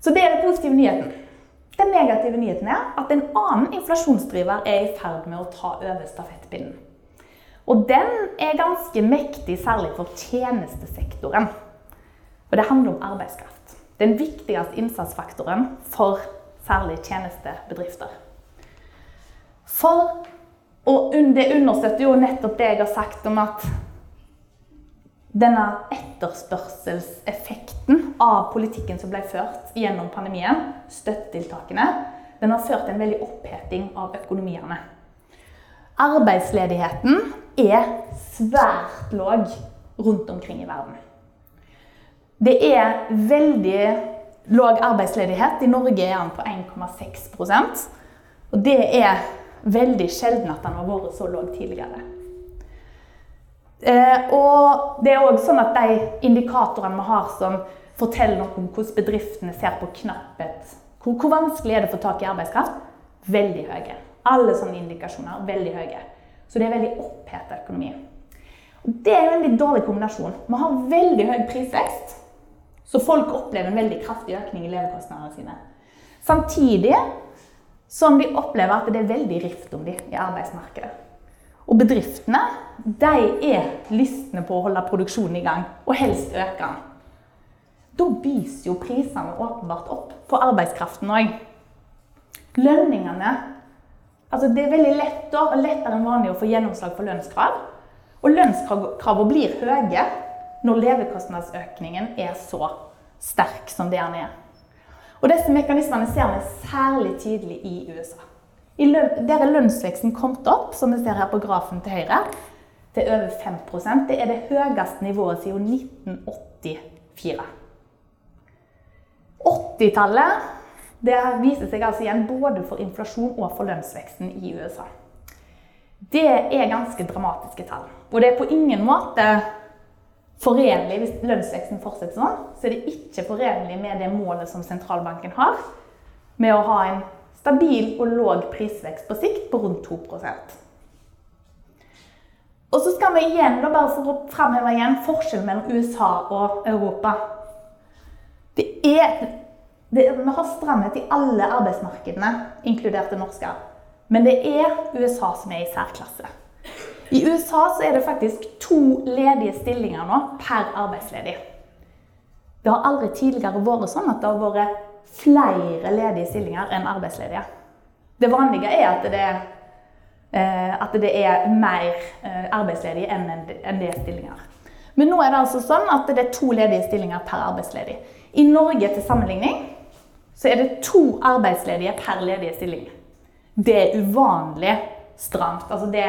Så det er den positive nyheten. Den negative nyheten er at en annen inflasjonsdriver er i ferd med å ta over stafettpinnen. Og den er ganske mektig, særlig for tjenestesektoren. Og det handler om arbeidskraft. Den viktigste innsatsfaktoren for særlig tjenestebedrifter. For Og det understøtter jo nettopp det jeg har sagt om at denne etterspørselseffekten av politikken som ble ført gjennom pandemien, støttetiltakene, den har ført til en veldig oppheting av økonomiene. Arbeidsledigheten er svært lav rundt omkring i verden. Det er veldig lav arbeidsledighet. I Norge er den på 1,6% Og det er veldig sjelden at den har vært så lav tidligere. Eh, og det er også sånn at de indikatorene vi har som forteller noe om hvordan bedriftene ser på knapphet, hvor, hvor vanskelig er det å få tak i arbeidskraft, veldig høye. Alle sånne indikasjoner veldig høye. Så det er veldig opphetet økonomi. Og det er en veldig dårlig kombinasjon. Vi har veldig høy prisvekst, så folk opplever en veldig kraftig økning i levekostnadene sine. Samtidig som de opplever at det er veldig rift om dem i arbeidsmarkedet. Og bedriftene de er lystne på å holde produksjonen i gang, og helst øke den. Da viser jo prisene åpenbart opp på arbeidskraften òg. Lønningene altså Det er veldig lett og lettere enn vanlig å få gjennomslag for lønnskrav. Og lønnskravene blir høye når levekostnadsøkningen er så sterk som det den er. Og disse mekanismene ser vi særlig tydelig i USA. I løn, der er lønnsveksten kommet opp, som vi ser her på grafen til høyre, til over 5% Det er det høyeste nivået siden 1984. 80-tallet det viser seg altså igjen både for inflasjon og for lønnsveksten i USA. Det er ganske dramatiske tall. Og det er på ingen måte forenlig hvis lønnsveksten fortsetter sånn. Så er det ikke forenlig med det målet som sentralbanken har, med å ha en stabil og låg prisvekst på sikt på rundt 2% Og så skal vi igjen, da, bare for å framheve igjen, forskjellen mellom USA og Europa. Det er, det, vi har stramhet i alle arbeidsmarkedene, inkludert det norske. Men det er USA som er i særklasse. I USA så er det faktisk to ledige stillinger nå per arbeidsledig. Det har aldri tidligere vært sånn at det har vært flere ledige stillinger enn arbeidsledige. Det vanlige er at det, eh, at det er mer eh, arbeidsledige enn det er stillinger. Men nå er det altså sånn at det er to ledige stillinger per arbeidsledig. I Norge til sammenligning så er det to arbeidsledige per ledige stilling. Det er uvanlig stramt. Altså det,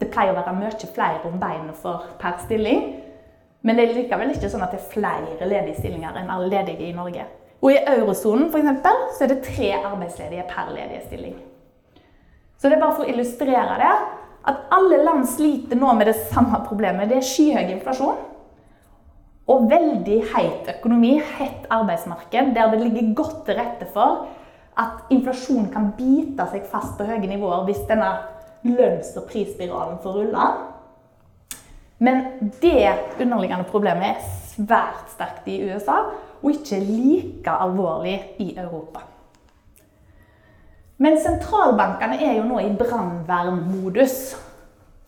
det pleier å være mye flere om beina for per stilling. Men det er likevel ikke sånn at det er flere ledige stillinger enn alle ledige i Norge. Og i eurosonen eksempel, så er det tre arbeidsledige per ledige stilling. Så det er bare for å illustrere det, at alle land sliter nå med det samme problemet. Det er skyhøy inflasjon og veldig heit økonomi, hett arbeidsmarked, der det ligger godt til rette for at inflasjon kan bite seg fast på høye nivåer hvis denne lønns- og prisspiralen får rulle. Men det underliggende problemet er svært sterkt i USA, og ikke like alvorlig i Europa. Men sentralbankene er jo nå i brannvernmodus.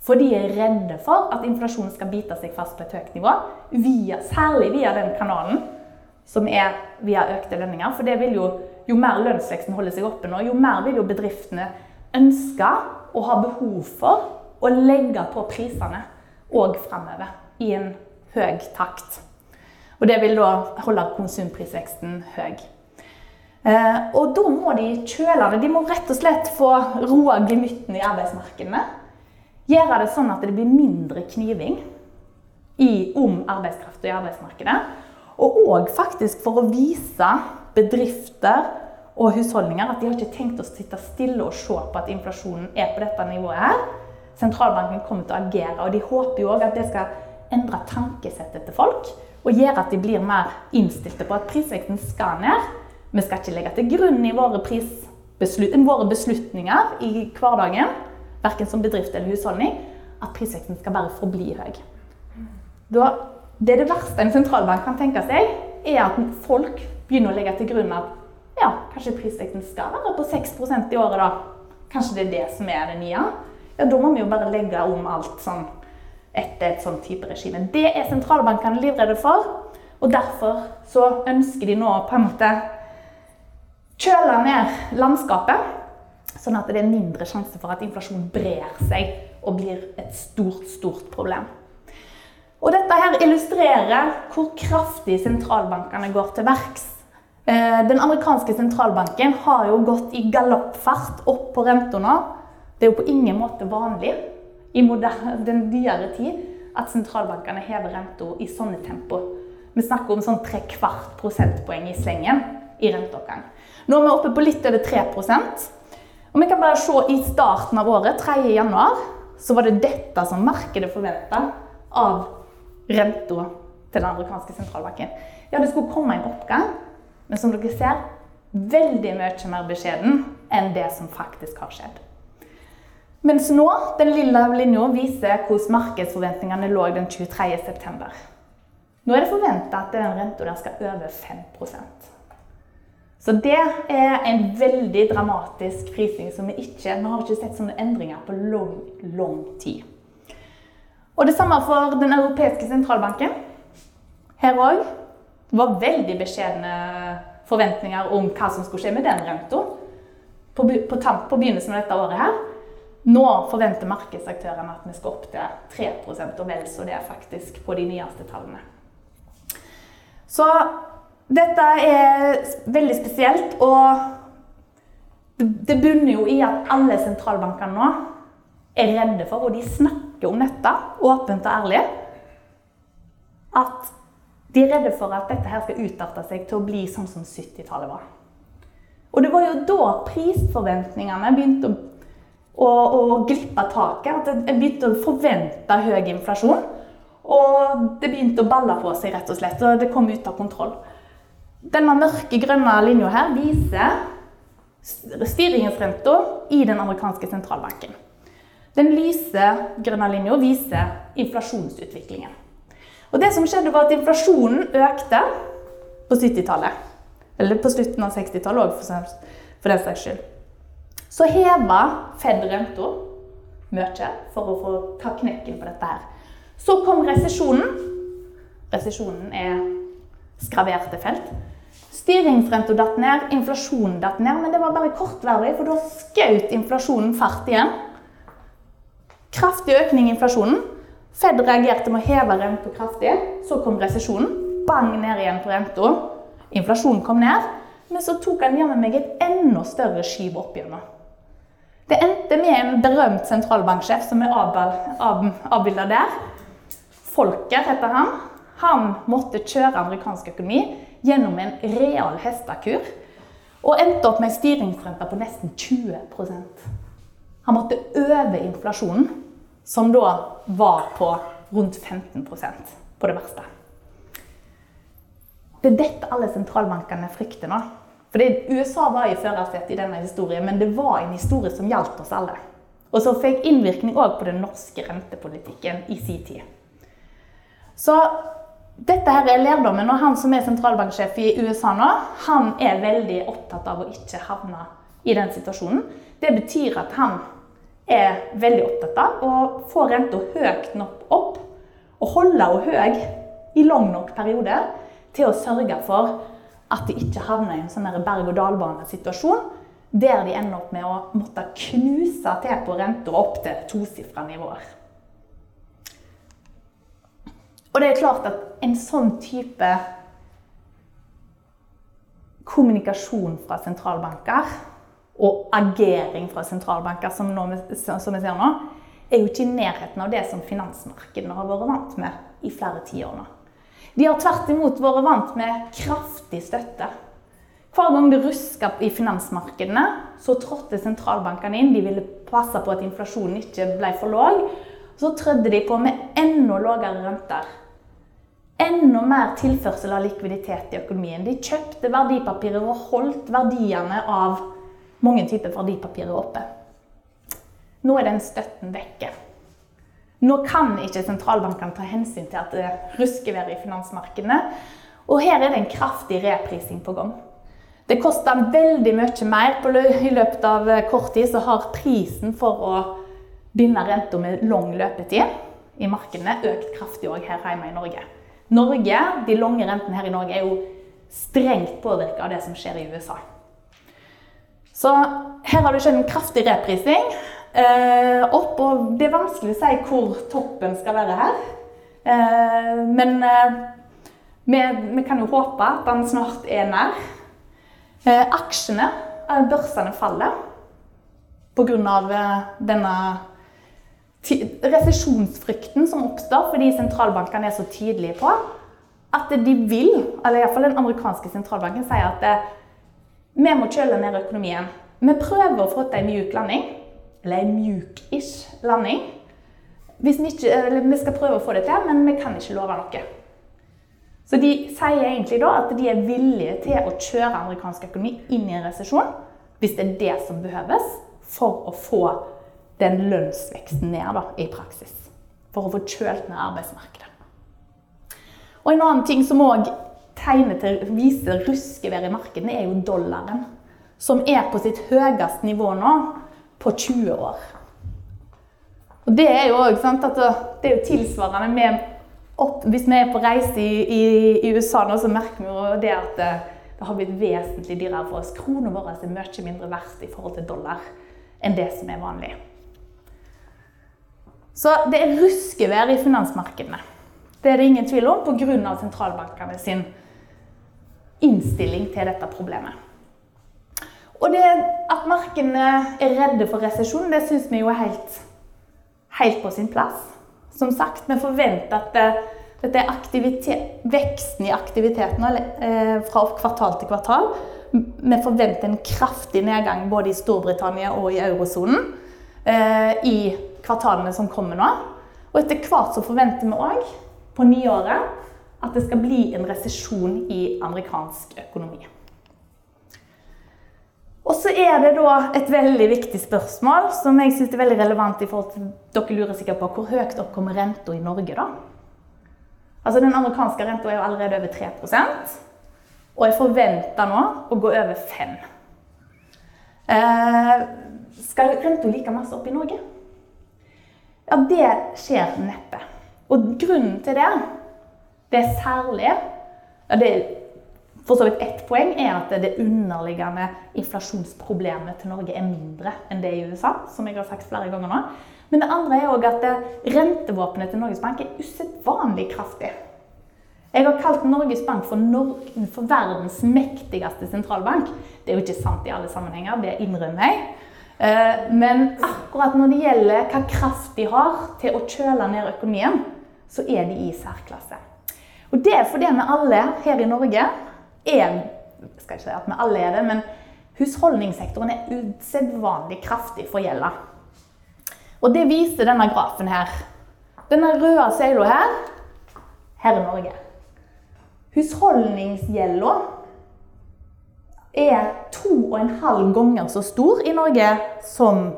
For de er redde for at inflasjonen skal bite seg fast på et høyt nivå, via, særlig via den kanalen som er via økte lønninger. For jo, jo mer lønnsveksten holder seg oppe nå, jo mer vil jo bedriftene ønske og ha behov for å legge på prisene òg framover i en høy takt. Og det vil da holde konsumprisveksten høy. Eh, og da må de kjøle det. De må rett og slett få roa gemytten i arbeidsmarkedene. Gjøre det sånn at det blir mindre kniving. i, om arbeidskraft i arbeidsmarkedet. Og òg faktisk for å vise bedrifter og husholdninger at de har ikke tenkt å sitte stille og se på at inflasjonen er på dette nivået her. Sentralbanken kommer til å agere, og de håper jo òg at det skal endre tankesettet til folk. Og gjøre at de blir mer innstilte på at prisveksten skal ned. Vi skal ikke legge til grunn i våre, prisbeslut våre beslutninger i hverdagen, verken som bedrift eller husholdning, at prisveksten skal bare forbli høy. Da, det, det verste en sentralbank kan tenke seg, er at folk begynner å legge til grunn at ja, kanskje prisveksten skal være på 6% i året, da. Kanskje det er det som er det nye. Ja, da må vi jo bare legge om alt sånn etter et sånn type regime. Det er sentralbankene livredde for. Og derfor så ønsker de nå på en måte kjøle ned landskapet, sånn at det er mindre sjanse for at inflasjon brer seg og blir et stort, stort problem. Og dette her illustrerer hvor kraftig sentralbankene går til verks. Eh, den amerikanske sentralbanken har jo gått i galoppfart opp på renta nå. Det er jo på ingen måte vanlig i den dyre tid at sentralbankene hever renta i sånne tempo. Vi snakker om sånn tre kvart prosentpoeng i slengen i renteoppgang. Nå er vi oppe på litt over 3% og vi kan bare se i starten av året, 3. januar, så var det dette som markedet forventa av renta til den amerikanske sentralbanken. Ja, det skulle komme en oppgang, men som dere ser, veldig mye mer beskjeden enn det som faktisk har skjedd. Mens nå, den lille linja, viser hvordan markedsforventningene lå den 23.9. Nå er det forventa at den renta der skal over 5 Så det er en veldig dramatisk prising som vi ikke Vi har ikke sett sånne endringer på lang, lang tid. Og det samme for Den europeiske sentralbanken. Her òg var veldig beskjedne forventninger om hva som skulle skje med den renta på, på, på, begynnelsen av dette året. her. Nå forventer markedsaktørene at vi skal opp til 3 og vel så det er faktisk på de nyeste tallene. Så dette er veldig spesielt, og det bunner jo i at alle sentralbankene nå er redde for, og de snakker om dette åpent og ærlig, at de er redde for at dette her skal utarte seg til å bli sånn som 70-tallet var. Og det var jo da prisforventningene begynte å, å, å glippe taket. At en begynte å forvente høy inflasjon. Og det begynte å balle på seg, rett og slett. Og det kom ut av kontroll. Denne mørke, grønne linja her viser styringsrenta i den amerikanske sentralbanken. Den lyse grønne linja viser inflasjonsutviklingen. Og det som skjedde var at Inflasjonen økte på 70-tallet. Eller på slutten av 60-tallet òg, for, den saks skyld. Så heva Fed renta mye for å få ta knekken på dette her. Så kom resesjonen. Resesjonen er skraverte felt. Styringsrenta datt ned, inflasjonen datt ned, men det var bare kortvarig, for da skjøt inflasjonen fart igjen. Kraftig økning i inflasjonen. Fed reagerte med å heve renta kraftig. Så kom resesjonen. Bang ned igjen på renta. Inflasjonen kom ned. Men så tok han jammen meg et enda større skyv opp gjennom. Det endte med en berømt sentralbanksjef som er avbilda der. Folker heter han. Han måtte kjøre amerikansk økonomi gjennom en real hestekur. Og endte opp med en styringsrente på nesten 20% Han måtte øve inflasjonen som da var på rundt 15% på det verste. Det er dette alle sentralbankene frykter nå. Fordi USA var i førersetet i denne historien, men det var en historie som gjaldt oss alle. Og som fikk innvirkning òg på den norske rentepolitikken i sin tid. Så dette her er lærdommen. Og han som er sentralbanksjef i USA nå, han er veldig opptatt av å ikke havne i den situasjonen. Det betyr at han er veldig opptatt av å få renta høyt nok opp og holde henne høy i lang nok periode til å sørge for at de ikke havner i en sånn berg-og-dal-bane-situasjon der de ender opp med å måtte knuse til på renta opp til tosifra nivåer. Og det er klart at en sånn type kommunikasjon fra sentralbanker og agering fra sentralbanker, som, nå, som vi ser nå, er jo ikke i nærheten av det som finansmarkedene har vært vant med i flere tiår nå. De har tvert imot vært vant med kraftig støtte. Hver gang det ruska i finansmarkedene, så trådte sentralbankene inn. De ville passe på at inflasjonen ikke ble for lav. Så trødde de på med enda lavere renter. Enda mer tilførsel av likviditet i økonomien. De kjøpte verdipapirer og holdt verdiene av mange typer verdipapirer oppe. Nå er den støtten vekke. Nå kan ikke sentralbankene ta hensyn til at det rusker været i finansmarkedene. Og her er det en kraftig reprising på gang. Det koster veldig mye mer. I løpet av kort tid så har prisen for å binde renta med lang løpetid i markedene økt kraftig òg her hjemme i Norge. Norge, De lange rentene her i Norge er jo strengt påvirka av det som skjer i USA. Så her har det skjedd en kraftig reprising eh, opp, og det er vanskelig å si hvor toppen skal være her. Eh, men eh, vi, vi, kan jo håpe at den snart er nær. Eh, aksjene, eh, børsene, faller pga. Eh, denne resesjonsfrykten som oppstår fordi sentralbankene er så tydelige på at de vil, eller iallfall den amerikanske sentralbanken, sier at eh, vi må kjøle ned økonomien. Vi prøver å få til en mjuk landing eller en mjuk-ish landing. Vi, ikke, vi, skal prøve å få det til, men vi kan ikke love noe. Så de sier egentlig da at de er villige til å kjøre amerikansk økonomi inn i en resesjon hvis det er det som behøves for å få den lønnsveksten ned da, i praksis. For å få kjølt ned arbeidsmarkedet. Og En annen ting som òg tegner til viser ruskevær i markedene, er jo dollaren. Som er på sitt høyeste nivå nå på 20 år. Og Det er jo også, sant, det er jo tilsvarende med opp, Hvis vi er på reise i, i, i, USA nå, så merker vi jo det at det, det har blitt vesentlig dyrere for oss. Kronene våre er mye mindre verdt i forhold til dollar enn det som er vanlig. Så det er ruskevær i finansmarkedene. Det er det ingen tvil om pga. sentralbankene sin innstilling til dette problemet. Og det at markedene er redde for resesjon, det syns vi jo er helt, helt, på sin plass. Som sagt, vi forventer at det, dette veksten i aktiviteten eh, fra kvartal til kvartal Vi forventer en kraftig nedgang både i Storbritannia og i eurosonen eh, i kvartalene som kommer nå. Og etter hvert så forventer vi òg på nyåret at det skal bli en resesjon i amerikansk økonomi. Og så er det da et veldig viktig spørsmål som jeg synes er veldig relevant i forhold til Dere lurer sikkert på hvor høyt opp kommer renta i Norge, da? Altså Den amerikanske renta er jo allerede over 3% og jeg forventer nå å gå over 5 eh, Skal renta like masse opp i Norge? Ja, det skjer neppe. Og grunnen til det, det er særlig ja, det er for så vidt ett poeng er at det underliggende inflasjonsproblemet til Norge er mindre enn det i USA, som jeg har sagt flere ganger nå. Men det andre er òg at rentevåpenet til Norges Bank er usedvanlig kraftig. Jeg har kalt Norges Bank for, Norge, for, verdens mektigste sentralbank. Det er jo ikke sant i alle sammenhenger, det innrømmer jeg. Eh, men akkurat når det gjelder hva kraft de har til å kjøle ned økonomien, så er de i særklasse. Og det er fordi vi alle her i Norge er skal ikke si at vi alle er det, men husholdningssektoren er usedvanlig kraftig for gjelda. Og det viser denne grafen her. Denne røde søyla her her i Norge. Husholdningsgjelda er to og en halv ganger så stor i Norge som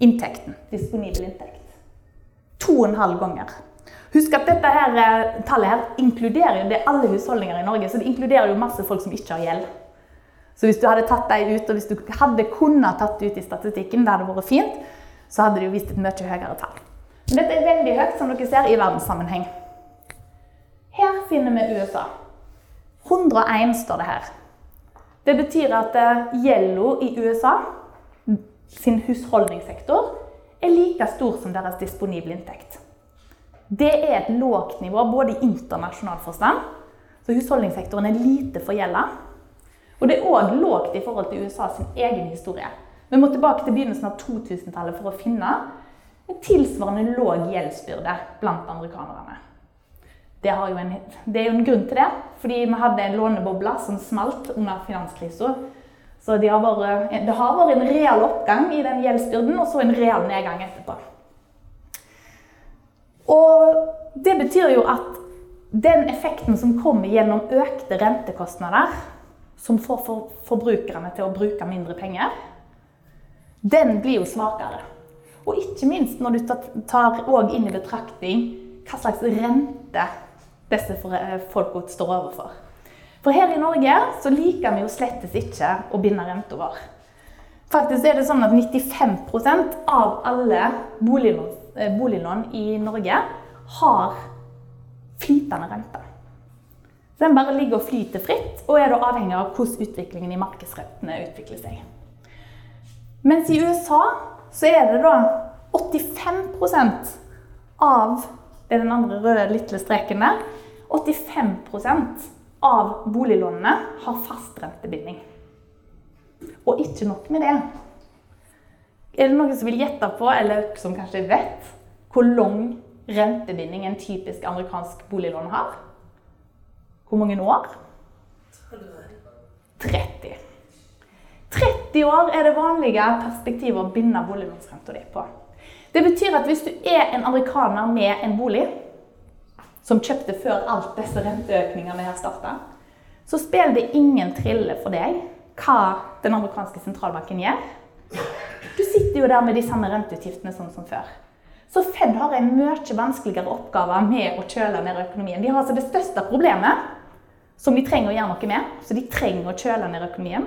inntekten. Disponibel inntekt. To og en halv ganger. Husk at dette her, eh, tallet her inkluderer det er alle husholdninger i Norge. Så det inkluderer jo masse folk som ikke har gjeld. Så hvis du hadde tatt dem ut, og hvis du hadde kunnet tatt ut i statistikken, det hadde vært fint, så hadde det jo vist et mye høyere tall. Men dette er veldig høyt, som dere ser, i verdenssammenheng. Her finner vi USA. 101 står det her. Det betyr at eh, gjelda i USA, sin husholdningssektor, er like stor som deres disponible inntekt. Det er et lågt nivå både i internasjonal forstand, så husholdningssektoren er lite forgjelda. Og det er òg lågt i forhold til USA sin egen historie. Vi må tilbake til begynnelsen av 2000-tallet for å finne en tilsvarende låg gjeldsbyrde blant amerikanerne. Det, en, det er jo en grunn til det, fordi vi hadde en låneboble som smalt under finanskrisa. Så det har, vært, det har vært en real oppgang i den gjeldsbyrden, og så en real nedgang etterpå. Og det betyr jo at den effekten som kommer gjennom økte rentekostnader, som får for forbrukerne til å bruke mindre penger, den blir jo svakere. Og ikke minst når du tar inn i betraktning hva slags rente disse folka står overfor. For her i Norge så liker vi jo slettes ikke å binde renta vår. Faktisk er det sånn at 95% av alle boliglån, boliglån i Norge har flytende rente. Så den bare ligger og flyter fritt, og er da avhengig av hvordan utviklingen i markedsrentene utvikler seg. Mens i USA så er det da 85% av det er den andre røde lille streken der. 85% av boliglånene har fast rentebinding. Og ikke nok med det. Er det noen som vil gjette på, eller som kanskje vet, hvor lang rentebinding en typisk amerikansk boliglån har? Hvor mange år? 30. 30 år er det vanlige perspektivet å binde boliglånsrenta di på. Det betyr at hvis du er en amerikaner med en bolig, som kjøpte før alt disse renteøkningene her starta, så spiller det ingen trille for deg hva den amerikanske sentralbanken gjør. Du sitter jo der med de samme renteutgiftene sånn som før. Så Fed har en mye vanskeligere oppgave med å kjøle ned økonomien. De har altså det største problemet som de trenger å gjøre noe med. Så de trenger å kjøle ned økonomien.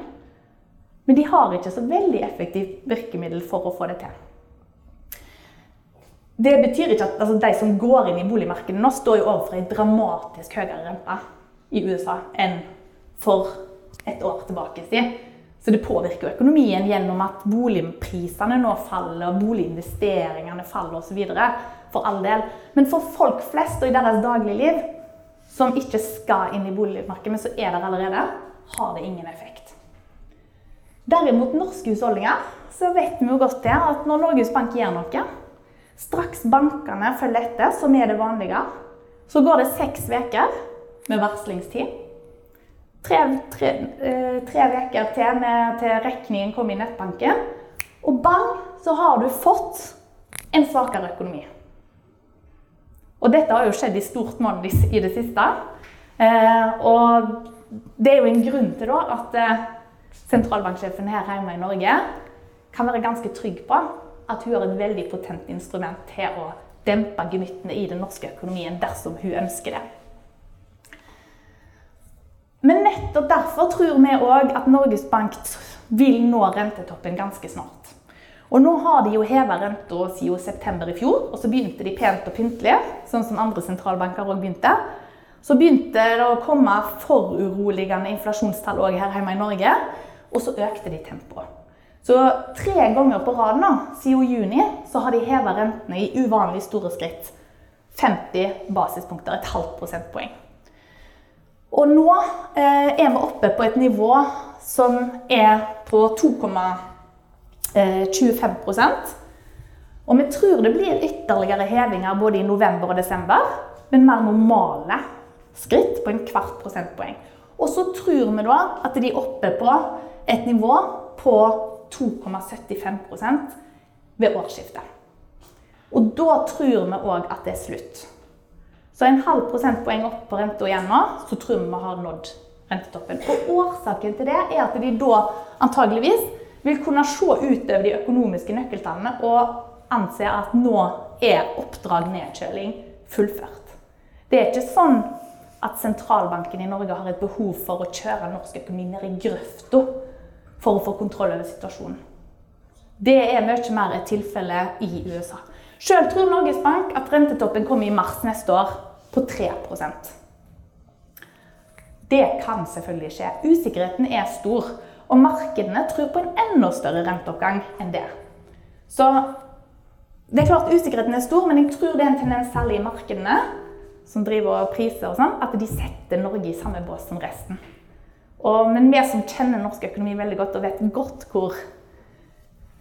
Men de har ikke så veldig effektivt virkemiddel for å få det til. Det betyr ikke at altså, de som går inn i boligmarkedet nå, står jo overfor en dramatisk høyere rente i USA enn for et år tilbake. siden. Så det påvirker økonomien gjennom at boligprisene nå faller, boliginvesteringene faller osv. For all del. Men for folk flest og i deres dagligliv, som ikke skal inn i boligmarkedet, men så er der allerede, har det ingen effekt. Derimot norske husholdninger, så vet vi jo godt det at når Norges Bank gjør noe, straks bankene følger etter, som er det vanlige, så går det seks uker med varslingstid. Tre uker eh, til med, til regningen kommer i nettbanken. Og bang, så har du fått en svakere økonomi. Og dette har jo skjedd i stort monn i det siste. Eh, og det er jo en grunn til da at eh, sentralbanksjefen her hjemme i Norge kan være ganske trygg på at hun har et veldig potent instrument til å dempe gemyttene i den norske økonomien dersom hun ønsker det. Men nettopp derfor tror vi òg at Norges Bank vil nå rentetoppen ganske snart. Og nå har de jo heva renta siden september i fjor, og så begynte de pent og pyntelig, sånn som andre sentralbanker òg begynte. Så begynte det å komme foruroligende inflasjonstall òg her hjemme i Norge, og så økte de tempoet. Så tre ganger på rad nå, siden juni, så har de heva rentene i uvanlig store skritt. 50 basispunkter, et halvt prosentpoeng. Og nå eh, er vi oppe på et nivå som er på 2,25 eh, Og vi tror det blir ytterligere hevinger både i november og desember, men mer normale skritt på en kvart prosentpoeng. Og så tror vi da at de er oppe på et nivå på 2,75% ved årsskiftet. Og da tror vi òg at det er slutt. Så en halv prosentpoeng opp på renta igjen nå, så tror vi vi har nådd rentetoppen. Og årsaken til det er at de da antageligvis vil kunne se utover de økonomiske nøkkeltallene og anse at nå er oppdrag nedkjøling fullført. Det er ikke sånn at sentralbanken i Norge har et behov for å kjøre norsk økonomi ned i grøfta for å få kontroll over situasjonen. Det er mye mer et tilfelle i USA. Sjøl tror Norges Bank at rentetoppen kommer i mars neste år på 3% Det kan selvfølgelig skje. Usikkerheten er stor, og markedene tror på en enda større renteoppgang enn det. Så det er klart usikkerheten er stor, men jeg tror det er en tendens særlig i markedene som driver og priser og sånn, at de setter Norge i samme bås som resten. Og, men vi som kjenner norsk økonomi veldig godt og vet godt hvor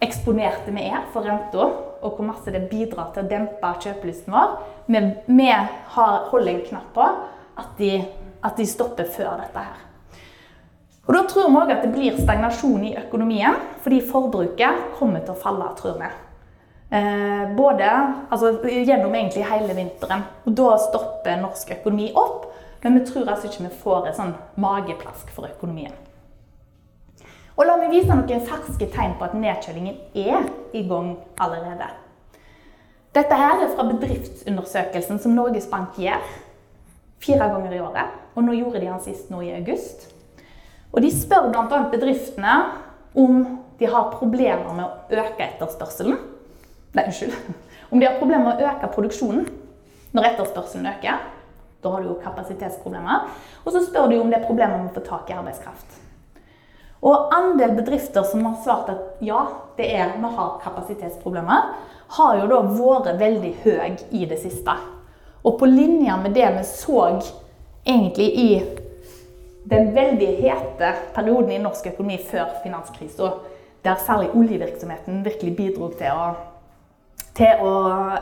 eksponerte vi er for renta, og hvor masse det bidrar til å dempe kjøpelysten vår. Vi, vi har, holder en knapp på at de, at de stopper før dette her. Og Da tror vi òg at det blir stagnasjon i økonomien, fordi forbruket kommer til å falle, tror vi. Eh, både altså, gjennom egentlig hele vinteren. Og Da stopper norsk økonomi opp, men vi tror altså ikke vi får et sånn mageplask for økonomien. Og La meg vise noen ferske tegn på at nedkjølingen er i gang allerede. Dette her er fra bedriftsundersøkelsen som Norges Bank gjør fire ganger i året. Og nå gjorde de den sist nå i august. Og De spør bl.a. bedriftene om de har problemer med å øke etterspørselen. Nei, unnskyld. Om de har problemer med å øke produksjonen når etterspørselen øker. Da har du jo kapasitetsproblemer. Og så spør de om det er problemer med å få tak i arbeidskraft. Og andel bedrifter som har svart at ja, det er, vi har kapasitetsproblemer, har jo da vært veldig høy i det siste. Og på linje med det vi så egentlig i den veldig hete perioden i norsk økonomi før finanskrisa, der særlig oljevirksomheten virkelig bidro til, å, til å,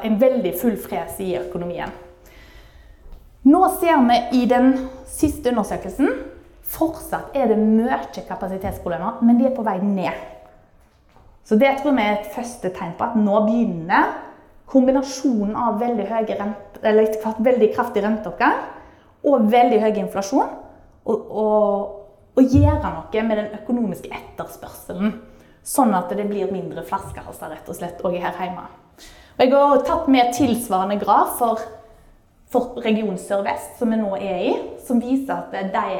en veldig full fres i økonomien. Nå ser vi i den siste undersøkelsen Fortsatt er det mye kapasitetsproblemer, men de er på vei ned. Så det tror vi er et første tegn på at nå begynner kombinasjonen av veldig, rent, eller veldig kraftig renteoppgang og veldig høy inflasjon å gjøre noe med den økonomiske etterspørselen. Sånn at det blir mindre flaskehalser rett og slett òg her hjemme. Og jeg har tatt med tilsvarende graf for, for region Sør-Vest, som vi nå er i, som viser at de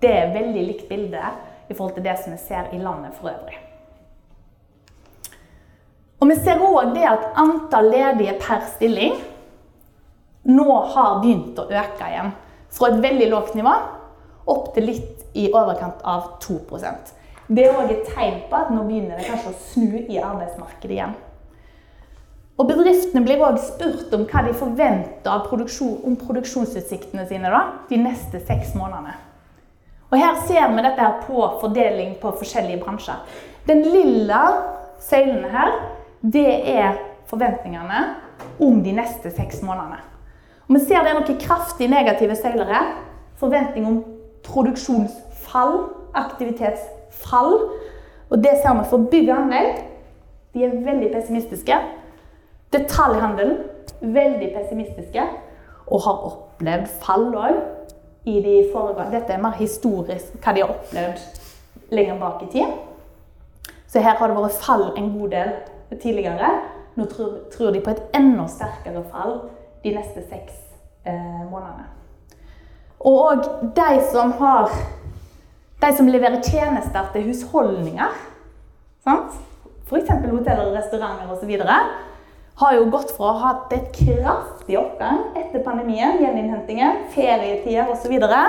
det er veldig likt bilde i forhold til det som vi ser i landet for øvrig. Og Vi ser òg det at antall ledige per stilling nå har begynt å øke igjen. Fra et veldig lågt nivå opp til litt i overkant av 2% Det er òg et tegn på at nå begynner det kanskje å snu i arbeidsmarkedet igjen. Og Bedriftene blir òg spurt om hva de forventer produksjon, om produksjonsutsiktene sine da, de neste seks månedene. Og Her ser vi dette her på fordeling på forskjellige bransjer. Den lilla søylene her, det er forventningene om de neste seks månedene. Og Vi ser det er noen kraftig negative søyler her. Forventning om produksjonsfall, aktivitetsfall. Og det ser vi for bygg og anlegg. De er veldig pessimistiske. Detaljhandelen veldig pessimistiske og har opplevd fall òg i de foregående Dette er mer historisk hva de har opplevd lenger bak i tid. Så her har det vært fall en god del tidligere. Nå tror, tror de på et enda sterkere fall de neste seks eh, månedene. Og de som har De som leverer tjenester til husholdninger, f.eks. hoteller og restauranter osv., har jo gått fra å ha hatt et kraftig oppgang etter pandemien, gjeninnhentingen, ferietider osv. Så, videre,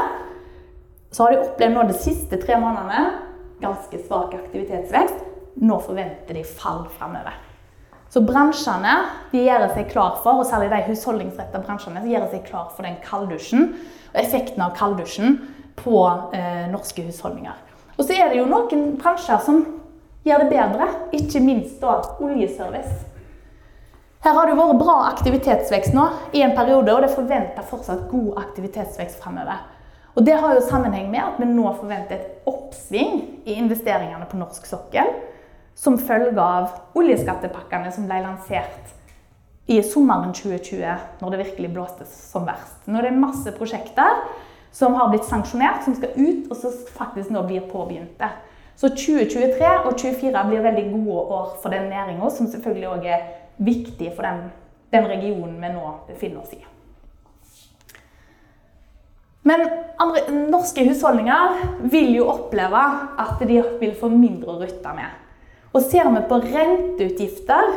så har de opplevd nå de siste tre månedene ganske svak aktivitetsvekst. Nå forventer de fall framover. Så bransjene de gjør seg klar for, og særlig de husholdningsrettede bransjene, gjør seg klar for den kalddusjen og effekten av kalddusjen på eh, norske husholdninger. Og så er det jo noen bransjer som gjør det bedre, ikke minst da oljeservice. Her har det vært bra aktivitetsvekst nå i en periode, og det forventer fortsatt god aktivitetsvekst fremover. Og Det har jo sammenheng med at vi nå forventer et oppsving i investeringene på norsk sokkel som følge av oljeskattepakkene som ble lansert i sommeren 2020, når det virkelig blåste som verst. Det er masse prosjekter som har blitt sanksjonert, som skal ut, og som faktisk nå blir påbegynte. Så 2023 og 2024 blir veldig gode år for den næringa, som selvfølgelig òg er viktig for den, den regionen vi nå befinner oss i. Men andre, norske husholdninger vil jo oppleve at de vil få mindre å rutte med. Og ser vi på renteutgifter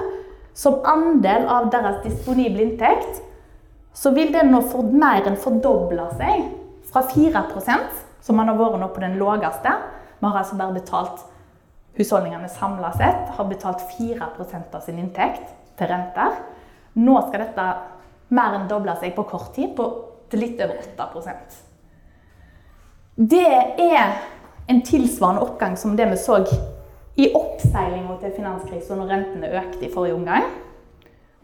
som andel av deres disponible inntekt, så vil den nå for mer enn fordoble seg fra 4% som man har vært nå på den laveste. Vi har altså bare betalt husholdningene samla sett har betalt 4% av sin inntekt til renter. Nå skal dette mer enn doble seg på kort tid, til litt over 8% Det er en tilsvarende oppgang som det vi så i oppseilinga til finanskrisen når rentene økte i forrige omgang.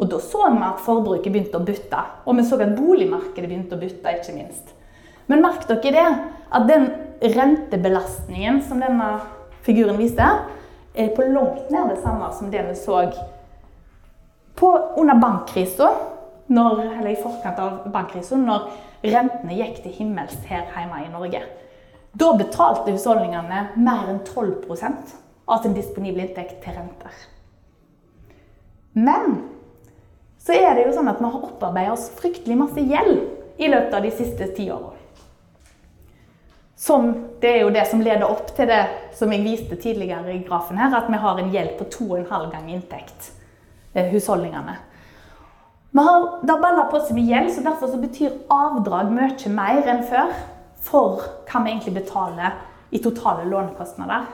Og da så vi at forbruket begynte å butte, og vi så at boligmarkedet begynte å butte, ikke minst. Men merk dere det, at den rentebelastningen som denne figuren viser, er på langt nær det samme som det vi så på, under bankkrisa, eller i forkant av bankkrisa, når rentene gikk til himmels her hjemme i Norge. Da betalte husholdningene mer enn 12% av sin disponible inntekt til renter. Men så er det jo sånn at vi har opparbeidet oss fryktelig masse gjeld i løpet av de siste ti årene. Som, det er jo det som leder opp til det som jeg viste tidligere i grafen her, at vi har en gjeld på 2,5 ganger inntekt, husholdningene. Vi har, det balla på seg med gjeld, så derfor så betyr avdrag mye mer enn før for hva vi egentlig betaler i totale lånekostnader.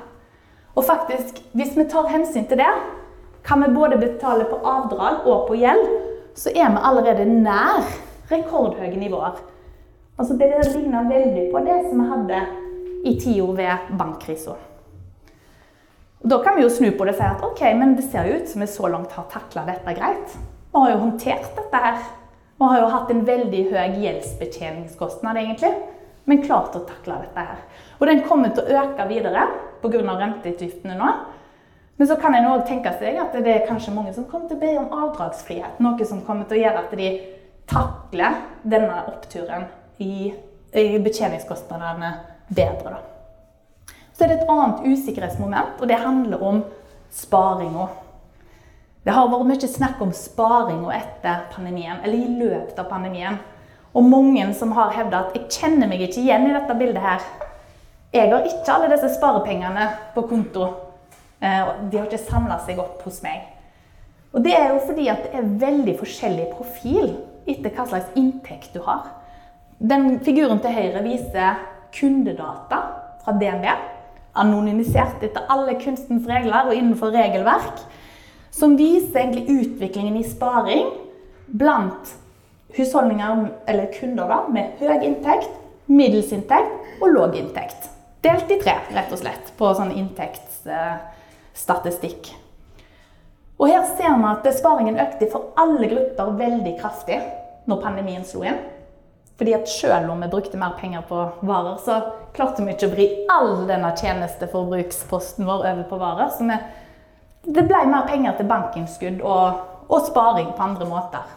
Og faktisk, hvis vi tar hensyn til det, kan vi både betale på avdrag og på gjeld, så er vi allerede nær rekordhøye nivåer. Altså Det ligner veldig på det som vi hadde i tida ved bankkrisa. Da kan vi jo snu på det og si at ok, men det ser jo ut som vi så langt har takla dette greit. Vi har jo håndtert dette her. Vi har jo hatt en veldig høy gjeldsbetjeningskostnad, egentlig, men klart å takle dette her. Og den kommer til å øke videre pga. renteutgiftene nå. Men så kan en òg tenke seg at det er kanskje mange som kommer til å be om avdragsfrihet. Noe som kommer til å gjøre at de takler denne oppturen i, i betjeningskostnadene bedre. Da. Så er det et annet usikkerhetsmoment, og det handler om sparinga. Det har vært mye snakk om sparinga etter pandemien, eller i løpet av pandemien. Og mange som har hevda at 'jeg kjenner meg ikke igjen i dette bildet her'. Jeg har ikke alle disse sparepengene på konto. Eh, de har ikke samla seg opp hos meg. Og Det er jo fordi at det er veldig forskjellig profil etter hva slags inntekt du har. Den figuren til høyre viser kundedata fra DNB. Anonymisert etter alle kunstens regler og innenfor regelverk. Som viser egentlig utviklingen i sparing blant husholdninger eller kunder da, med høy inntekt, middels inntekt og låg inntekt. Delt i tre, rett og slett, på sånn inntektsstatistikk. Og her ser vi at sparingen økte for alle grupper veldig kraftig når pandemien slo inn. Fordi at selv om vi brukte mer penger på varer, så klarte vi ikke å vri all denne tjenesteforbruksposten vår over på varer. Så vi, det ble mer penger til bankinnskudd og, og sparing på andre måter.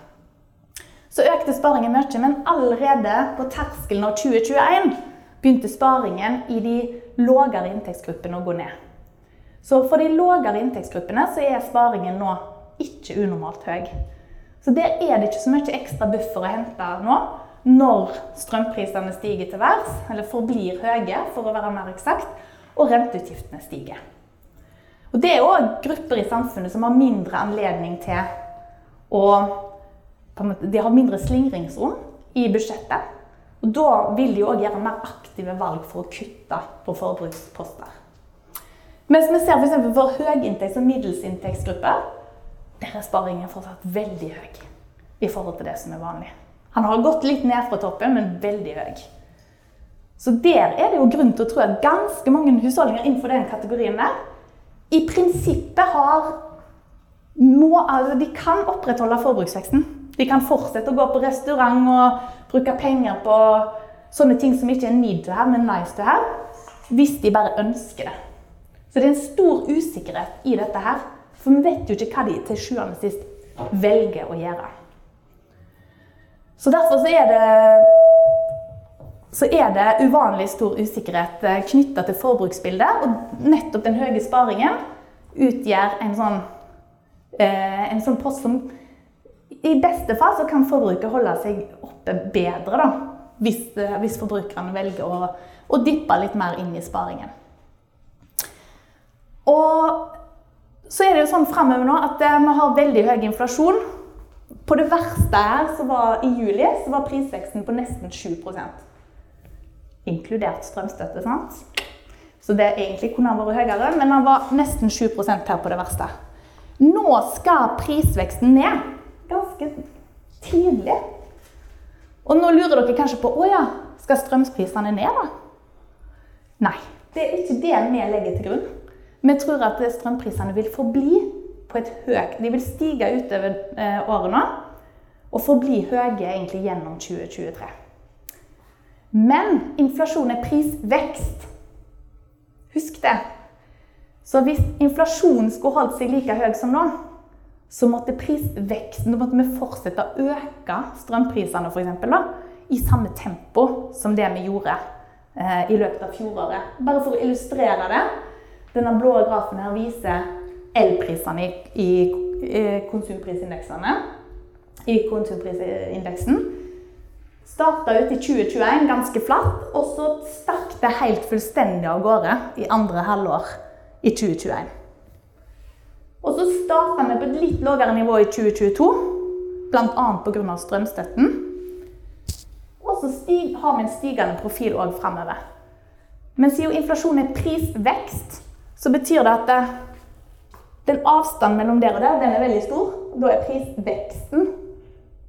Så økte sparingen mye, men allerede på terskelen av 2021 begynte sparingen i de lavere inntektsgruppene å gå ned. Så for de lavere inntektsgruppene så er sparingen nå ikke unormalt høy. Så der er det ikke så mye ekstra buffer å hente nå når strømprisene stiger til værs, eller forblir høye, for å være mer eksakt, og renteutgiftene stiger. Og Det er òg grupper i samfunnet som har mindre anledning til å De har mindre slingringsrom i budsjettet. Og Da vil de òg gjøre mer aktive valg for å kutte på forbruksposter. Mens vi ser f.eks. for, høyinntekts- og middelsinntektsgrupper, der er sparingen fortsatt veldig høy i forhold til det som er vanlig. Han har gått litt ned fra toppen, men veldig høy. Så der er det jo grunn til å tro at ganske mange husholdninger innenfor den kategorien der i prinsippet har må, altså De kan opprettholde forbruksveksten. De kan fortsette å gå på restaurant og bruke penger på sånne ting som ikke er need to have, men nice to have, hvis de bare ønsker det. Så det er en stor usikkerhet i dette her. For vi vet jo ikke hva de til sjuende og sist velger å gjøre. Så derfor så er det så er det uvanlig stor usikkerhet eh, knytta til forbruksbildet. Og nettopp den høye sparingen utgjør en sånn, eh, en sånn post som i beste fall så kan forbruket holde seg oppe bedre, da. Hvis, eh, hvis forbrukerne velger å, å, dippe litt mer inn i sparingen. Og så er det jo sånn framover nå at vi har veldig høy inflasjon. På det verste her, så var i juli, så var prisveksten på nesten 7% Inkludert strømstøtte, sant. Så det egentlig kunne ha vært høyere, men han var nesten 7% her på det verste. Nå skal prisveksten ned ganske tidlig. Og nå lurer dere kanskje på å ja, skal strømprisene ned, da? Nei, det er ikke det vi legger til grunn. Vi tror at strømprisene vil forbli på et høyt De vil stige utover eh, året nå og forbli høye egentlig gjennom 2023. Men inflasjon er prisvekst. Husk det. Så hvis inflasjonen skulle holdt seg like høy som nå, så måtte prisveksten, måtte vi fortsette å øke strømprisene for eksempel, da, i samme tempo som det vi gjorde eh, i løpet av fjoråret. Bare for å illustrere det. Denne blå grafen her viser elprisene i, i, i konsumprisindeksene. I konsumprisindeksen. Starta ut i 2021 ganske flatt, og så stakk det helt fullstendig av gårde i andre halvår i 2021. Og så starta vi på et litt lavere nivå i 2022, bl.a. pga. strømstøtten. Og så har vi en stigende profil òg framover. Men siden inflasjon er prisvekst, så betyr det at den avstanden mellom der og der den er veldig stor. Da er prisveksten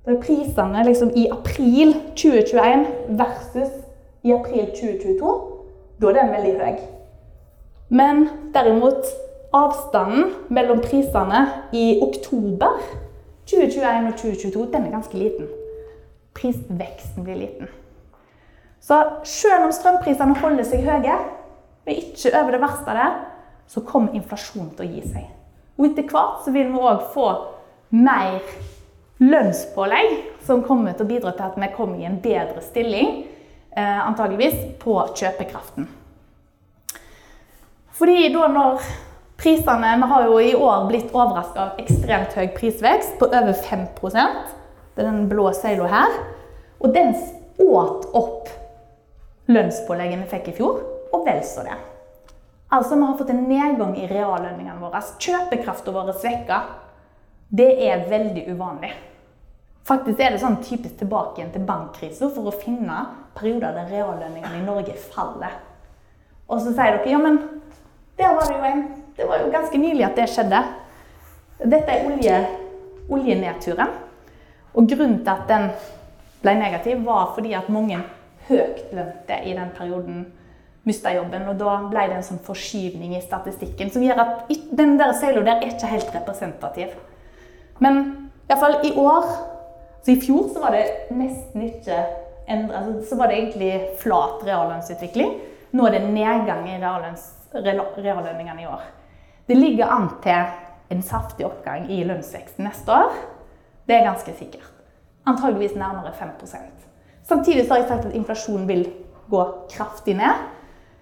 Da er prisene liksom i april 2021 versus i april 2022. Da er den veldig høy. Men derimot avstanden mellom prisene i oktober 2021 og 2022 den er ganske liten. Prisveksten blir liten. Så selv om strømprisene holder seg høye, vi ikke over det verste der, så kommer inflasjonen til å gi seg. Og etter hvert så vil vi òg få mer lønnspålegg, som kommer til å bidra til at vi kommer i en bedre stilling, eh, antageligvis, på kjøpekraften. Fordi da når prisene Vi har jo i år blitt overraska av ekstremt høy prisvekst på over 5 Det er den blå søyla her. Og den åt opp lønnspålegget vi fikk i fjor, og vel så det. Altså, vi har fått en nedgang i reallønningene våre. Kjøpekraften vår er svekka. Det er veldig uvanlig. Faktisk er det sånn typisk tilbake igjen til bankkrisa for å finne perioder der reallønningene i Norge faller. Og så sier dere ja, men der var det jo en Det var jo ganske nylig at det skjedde. Dette er olje, oljenedturen. Og grunnen til at den ble negativ, var fordi at mange høytlønte i den perioden mista jobben. Og da ble det en sånn forskyvning i statistikken som gjør at den der søyla der er ikke helt representativ. Men iallfall i år Så i fjor så var det nesten ikke endret, altså, Så var det egentlig flat reallønnsutvikling. Nå er det nedgang i reallønningene i år. Det ligger an til en saftig oppgang i lønnsveksten neste år. Det er ganske sikkert. Antageligvis nærmere 5 Samtidig har jeg sagt at inflasjonen vil gå kraftig ned.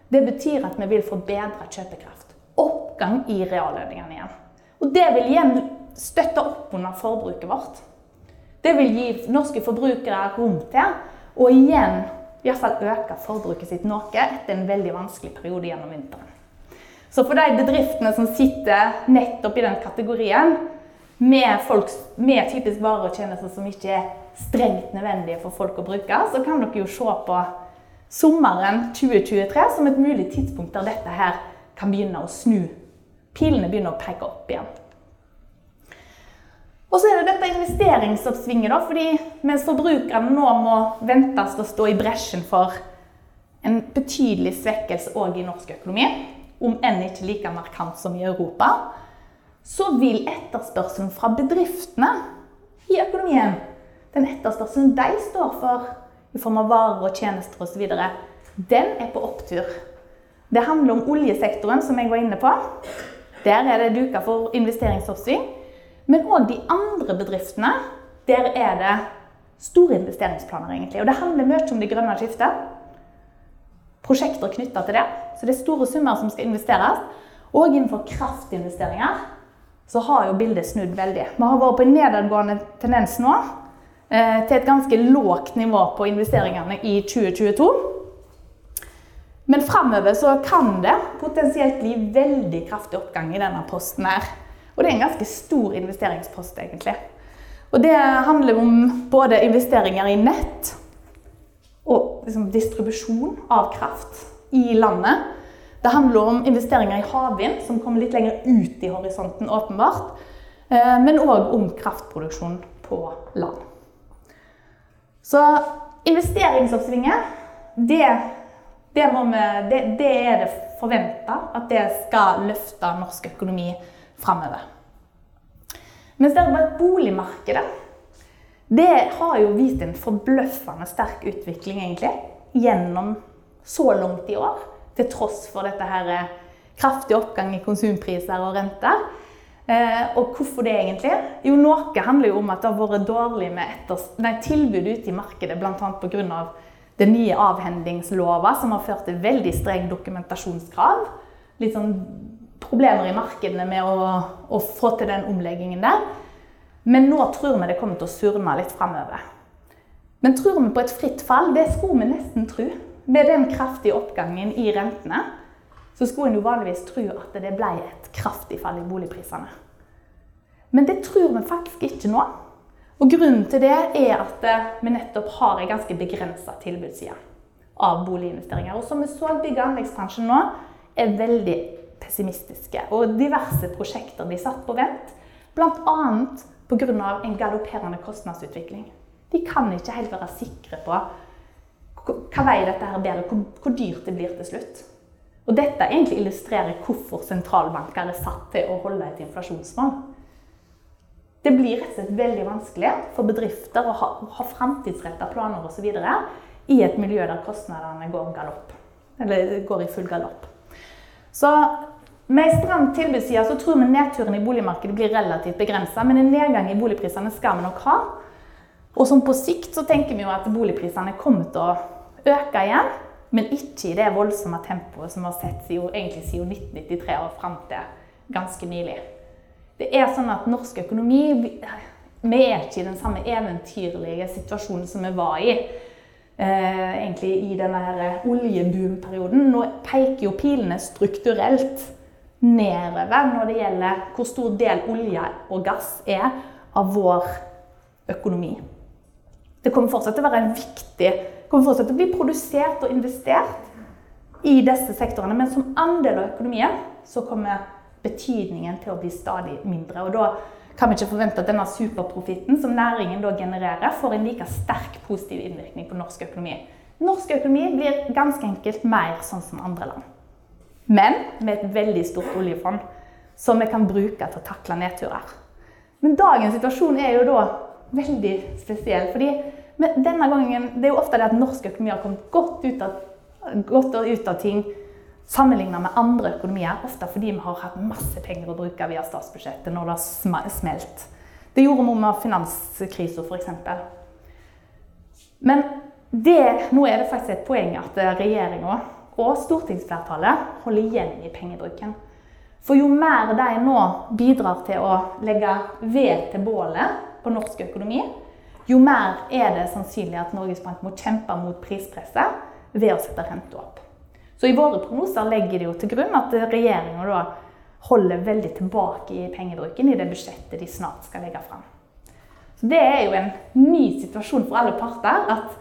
Det betyr at vi vil få bedre kjøpekraft. Oppgang i reallønningene igjen. Og det vil igjen støtte opp under forbruket vårt. Det vil gi norske forbrukere rom til å igjen i hvert fall øke forbruket sitt noe etter en veldig vanskelig periode gjennom vinteren. Så for de bedriftene som sitter nettopp i den kategorien, med, folk, med typisk varer og tjenester som ikke er strengt nødvendige for folk å bruke, så kan dere jo se på sommeren 2023 som et mulig tidspunkt der dette her kan begynne å snu. Pilene begynner å peke opp igjen. Og så er det dette investeringsoppsvinget, da, fordi mens forbrukerne nå må ventes å stå i bresjen for en betydelig svekkelse òg i norsk økonomi, om enn ikke like markant som i Europa, så vil etterspørselen fra bedriftene i økonomien, den etterspørselen de står for i form av varer og tjenester osv., den er på opptur. Det handler om oljesektoren, som jeg var inne på. Der er det duka for investeringsoppsving. Men òg de andre bedriftene. Der er det store investeringsplaner, egentlig. Og det handler mye om det grønne skiftet. Prosjekter knytta til det. Så det er store summer som skal investeres. Og innenfor kraftinvesteringer så har jo bildet snudd veldig. Vi har vært på en nedadgående tendens nå til et ganske lågt nivå på investeringene i 2022. Men framover så kan det potensielt bli veldig kraftig oppgang i denne posten her. Og det er en ganske stor investeringspost, egentlig. Og det handler om både investeringer i nett og liksom distribusjon av kraft i landet. Det handler om investeringer i havvind, som kommer litt lenger ut i horisonten, åpenbart. Eh, men òg om kraftproduksjon på land. Så investeringsoppsvinget, det, det, vi, det, det er det forventa at det skal løfte norsk økonomi framover. Mens derimot boligmarkedet det har jo vist en forbløffende sterk utvikling egentlig, gjennom så langt i år. Til tross for dette her eh, kraftig oppgang i konsumpriser og renter. Eh, og hvorfor det egentlig? Jo, noe handler jo om at det har vært dårlig med etters nei, tilbud ute i markedet, bl.a. pga. den nye avhendingslova, som har ført til veldig streng dokumentasjonskrav. Litt sånn problemer i markedene med å, å få til den omleggingen der. Men nå tror vi det kommer til å surne litt framover. Men tror vi på et fritt fall? Det skulle vi nesten tro. Med den kraftige oppgangen i rentene så skulle en jo vanligvis tro at det ble et kraftig fall i boligprisene. Men det tror vi faktisk ikke nå. Og grunnen til det er at vi nettopp har en ganske begrensa tilbudsside av boliginvesteringer. Og som vi så, bygg- og anleggsbransjen nå er veldig pessimistiske. Og diverse prosjekter blir satt på vent. Bl.a. pga. en galopperende kostnadsutvikling. De kan ikke helt være sikre på hva vei dette her bærer, hvor dyrt det blir til slutt. Og dette egentlig illustrerer hvorfor sentralbanker er satt til å holde et inflasjonsmål. Det blir rett og slett veldig vanskelig for bedrifter å ha, ha framtidsretta planer osv. i et miljø der kostnadene går, galopp, går i full galopp. Så med en stram tilbudsside så tror vi nedturen i boligmarkedet blir relativt begrensa, men en nedgang i boligprisene skal vi nok ha. Og som på sikt så tenker vi jo at boligprisene kommer til å øke igjen. Men ikke i det voldsomme tempoet som vi har sett egentlig siden 1993 og fram til ganske nylig. Det er sånn at norsk økonomi Vi er ikke i den samme eventyrlige situasjonen som vi var i eh, egentlig i denne oljeboomperioden. Nå peker jo pilene strukturelt nedover når det gjelder hvor stor del olje og gass er av vår økonomi. Det kommer fortsatt til å være en viktig kommer fortsatt til å bli produsert og investert i disse sektorene, men som andel av økonomien så kommer betydningen til å bli stadig mindre. Og da kan vi ikke forvente at denne superprofitten som næringen da genererer, får en like sterk positiv innvirkning på norsk økonomi. Norsk økonomi blir ganske enkelt mer sånn som andre land. Men med et veldig stort oljefond som vi kan bruke til å takle nedturer. Men dagens situasjon er jo da veldig spesiell. fordi men denne gangen, det er jo ofte det at norsk økonomi har kommet godt ut av, godt ut av ting sammenlignet med andre økonomier. Ofte fordi vi har hatt masse penger å bruke via statsbudsjettet når det har smelt. Det gjorde vi med finanskrisen, f.eks. Men det, nå er det faktisk et poeng at regjeringa og stortingsflertallet holder igjen i pengebruken. For jo mer de nå bidrar til å legge ved til bålet på norsk økonomi, jo mer er det sannsynlig at Norges Bank må kjempe mot prispresset ved å sette renta opp. Så i våre prognoser legger de jo til grunn at regjeringa da holder veldig tilbake i pengebruken i det budsjettet de snart skal legge fram. Så det er jo en ny situasjon for alle parter at,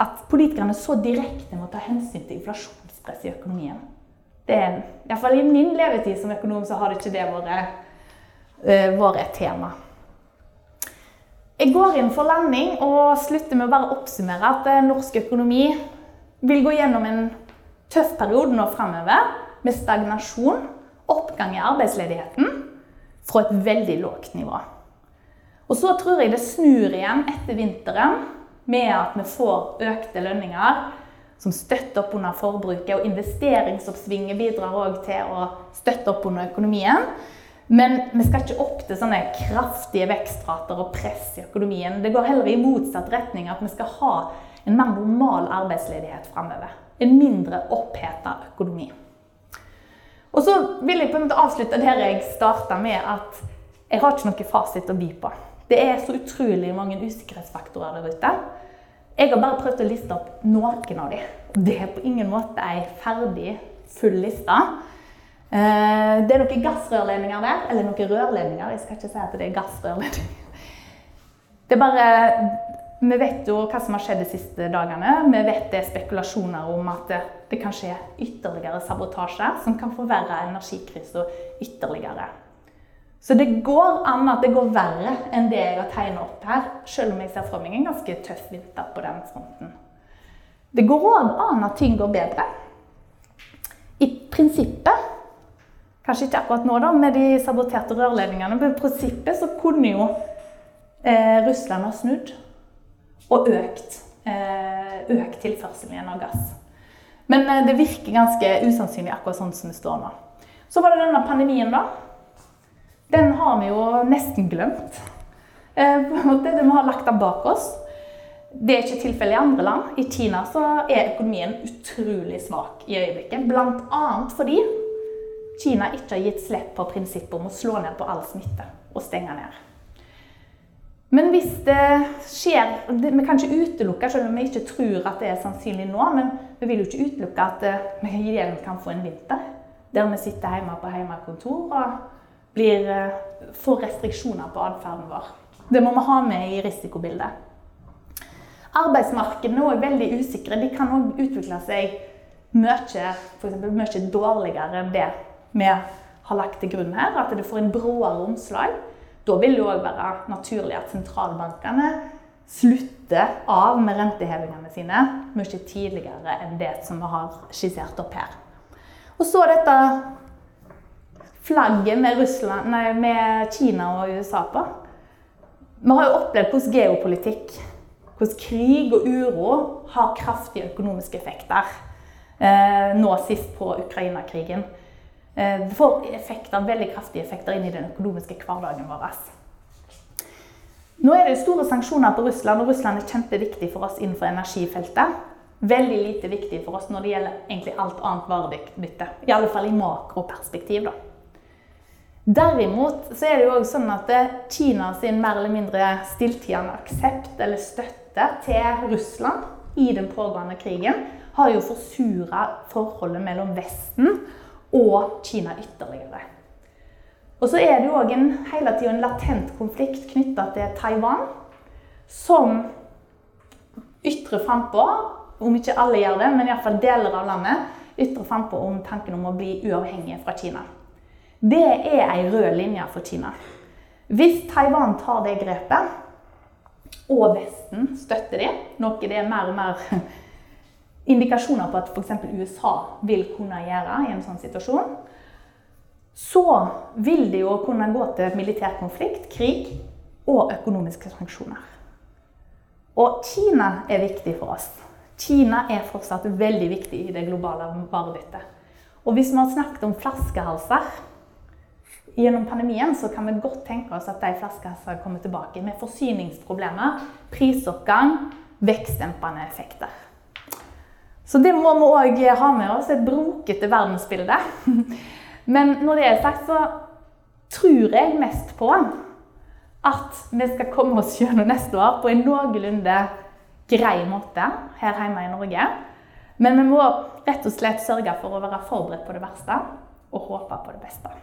at politikerne så direkte må ta hensyn til inflasjonspress i økonomien. Det er, i I min levetid som økonom så har det ikke det vært, uh, vært et tema. Jeg går inn for landing og slutter med å bare oppsummere at eh, norsk økonomi vil gå gjennom en tøff periode nå framover med stagnasjon, oppgang i arbeidsledigheten fra et veldig lågt nivå. Og så tror jeg det snur igjen etter vinteren med at vi får økte lønninger som støtter opp under forbruket, og investeringsoppsvinget bidrar òg til å støtte opp under økonomien. Men vi skal ikke opp til sånne kraftige vekstrater og press i økonomien. Det går heller i motsatt retning, at vi skal ha en mer normal arbeidsledighet framover. En mindre oppheta økonomi. Og så vil jeg på en måte avslutte der jeg starta med at jeg har ikke noe fasit å by på. Det er så utrolig mange usikkerhetsfaktorer der ute. Jeg har bare prøvd å liste opp noen av dem. Det er på ingen måte ei ferdig, full liste. Eh, det er noen gassrørledninger der, eller noen rørledninger. Jeg skal ikke si at det er gassrørledninger. Det er bare Vi vet jo hva som har skjedd de siste dagene. Vi vet det er spekulasjoner om at det kan skje ytterligere sabotasjer som kan forverre energikrisen ytterligere. Så det går an at det går verre enn det jeg har tegnet opp her, selv om jeg ser for meg en ganske tøff vinter på den fronten. Det går òg an at ting går bedre. I prinsippet Kanskje ikke akkurat nå, da, med de saboterte rørledningene, men i prinsippet så kunne jo eh, Russland ha snudd og økt, eh, økt tilførselen igjen av gass. Men eh, det virker ganske usannsynlig akkurat sånn som det står nå. Så var det denne pandemien, da. Den har vi jo nesten glemt. Eh, på en måte, Vi har lagt den bak oss. Det er ikke tilfellet i andre land. I Kina så er økonomien utrolig svak i øyeblikket. Blant annet fordi Kina ikke har gitt slipp på prinsippet om å slå ned på all smitte og stenge ned. Men hvis det skjer Vi kan ikke utelukke, selv om vi ikke tror at det er sannsynlig nå, men vi vil jo ikke utelukke at eh, vi igjen kan få en vinter der vi sitter hjemme på hjemmekontor og blir, eh, får restriksjoner på atferden vår. Det må vi ha med i risikobildet. Arbeidsmarkedene er veldig usikre. De kan også utvikle seg mye, mye dårligere enn det vi har lagt til grunn her. At det får en bråere omslag. Da vil det òg være naturlig at sentralbankene slutter av med rentehevingene sine mye tidligere enn det som vi har skissert opp her. Og så dette flagget med, Russland, nei, med Kina og USA på. Vi har jo opplevd hvordan geopolitikk, hvordan krig og uro har kraftige økonomiske effekter. Eh, nå sist på Ukraina-krigen. Eh, det får effekter, veldig kraftige effekter inn i den økonomiske hverdagen vår. Nå er det store sanksjoner på Russland, og Russland er kjempeviktig for oss innenfor energifeltet. Veldig lite viktig for oss når det gjelder egentlig alt annet varebytte. I alle fall i makroperspektiv. da. Derimot så er det jo også sånn at Kina sin mer eller mindre stilltiende aksept eller støtte til Russland i den pågående krigen har jo forsura forholdet mellom Vesten og Kina ytterligere. Og så er det jo òg hele tida en latent konflikt knytta til Taiwan, som ytrer frampå, om ikke alle gjør det, men iallfall deler av landet, ytrer frampå om tanken om å bli uavhengige fra Kina. Det er ei rød linje for Kina. Hvis Taiwan tar det grepet, og Vesten støtter det, noe det er mer og mer indikasjoner på at f.eks. USA vil kunne gjøre i en sånn situasjon, så vil det jo kunne gå til militær konflikt, krig og økonomiske sanksjoner. Og Kina er viktig for oss. Kina er fortsatt veldig viktig i det globale varebyttet. Og hvis vi har snakket om flaskehalser gjennom pandemien, så kan vi godt tenke oss at de flaskehalsene kommer tilbake med forsyningsproblemer, prisoppgang, vekstdempende effekter. Så det må vi òg ha med oss, et brokete verdensbilde. Men når det er sagt, så tror jeg mest på at vi skal komme oss gjennom neste år på en noenlunde grei måte her hjemme i Norge. Men vi må rett og slett sørge for å være forberedt på det verste og håpe på det beste.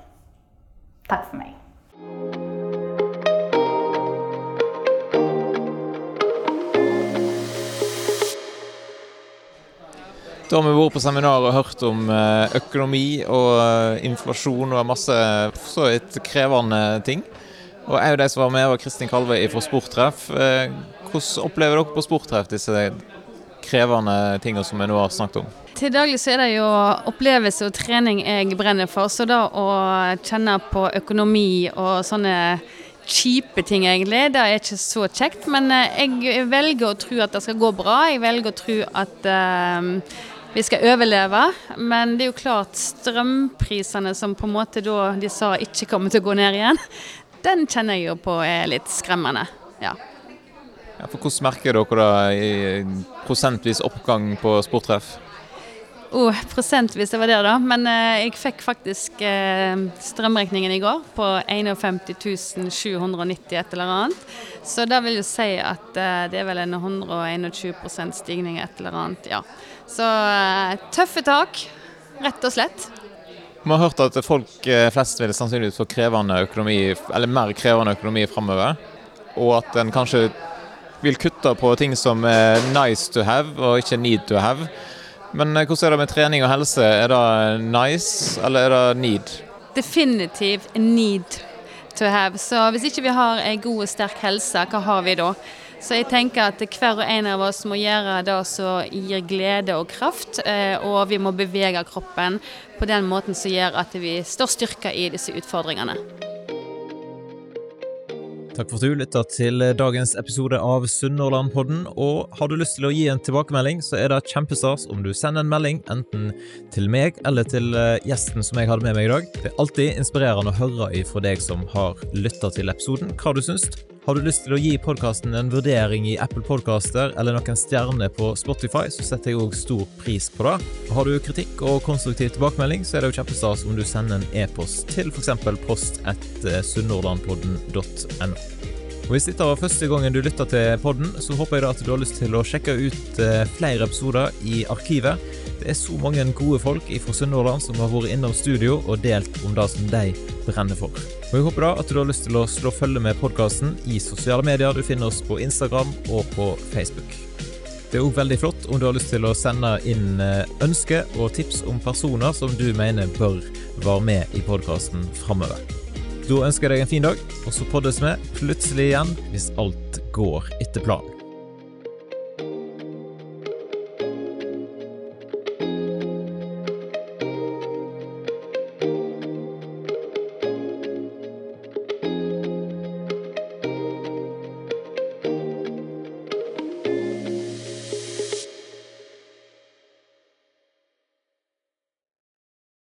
Takk for meg. Da har vi vært på seminar og hørt om eh, økonomi og eh, inflasjon og masse så vidt krevende ting. Og jeg og de som var med, var Kristin Kalve fra Sporttreff. Eh, hvordan opplever dere på Sporttreff disse krevende tingene som vi nå har snakket om? Til daglig så er det jo opplevelse og trening jeg brenner for. Så da å kjenne på økonomi og sånne kjipe ting, egentlig. Det er ikke så kjekt. Men jeg velger å tro at det skal gå bra. Jeg velger å tro at uh, vi skal overleve. Men det er jo klart strømprisene som på en måte da de sa ikke kommer til å gå ned igjen, den kjenner jeg jo på er litt skremmende. Ja. ja for hvordan merker dere da i prosentvis oppgang på sporttreff? Oh, prosentvis, det var det, da. Men eh, jeg fikk faktisk eh, strømregningen i går på 51 790 et eller annet. Så det vil jo si at eh, det er vel en 121% stigning et eller annet, ja. Så eh, tøffe tak, rett og slett. Vi har hørt at folk eh, flest vil sannsynligvis få krevende økonomi, eller mer krevende økonomi framover. Og at en kanskje vil kutte på ting som er nice to have og ikke need to have. Men eh, hvordan er det med trening og helse? Er det nice, eller er det need? Definitivt need to have. Så hvis ikke vi har ei god og sterk helse, hva har vi da? Så jeg tenker at hver og en av oss må gjøre det som gir glede og kraft, eh, og vi må bevege kroppen på den måten som gjør at vi står styrka i disse utfordringene. Takk for at du lytta til dagens episode av Sunnhordlandpodden. Og har du lyst til å gi en tilbakemelding, så er det kjempestas om du sender en melding enten til meg eller til eh, gjesten som jeg hadde med meg i dag. Det er alltid inspirerende å høre ifra deg som har lytta til episoden, hva du syns. Har du lyst til å gi podkasten en vurdering i Apple Podcaster eller noen stjerner på Spotify, så setter jeg òg stor pris på det. Har du kritikk og konstruktiv tilbakemelding, så er det jo kjempestas om du sender en e-post til f.eks. post etter sunnhordlandpodden.no. Og Hvis dette var første gangen du lytta til podden, så håper jeg da at du har lyst til å sjekke ut eh, flere episoder i arkivet. Det er så mange gode folk fra Sunnhordland som har vært innom studio og delt om det som de brenner for. Og Jeg håper da at du har lyst til å slå følge med podkasten i sosiale medier. Du finner oss på Instagram og på Facebook. Det er òg veldig flott om du har lyst til å sende inn eh, ønsker og tips om personer som du mener bør være med i podkasten framover. Da ønsker jeg deg en fin dag, og så poddes vi plutselig igjen hvis alt går etter planen.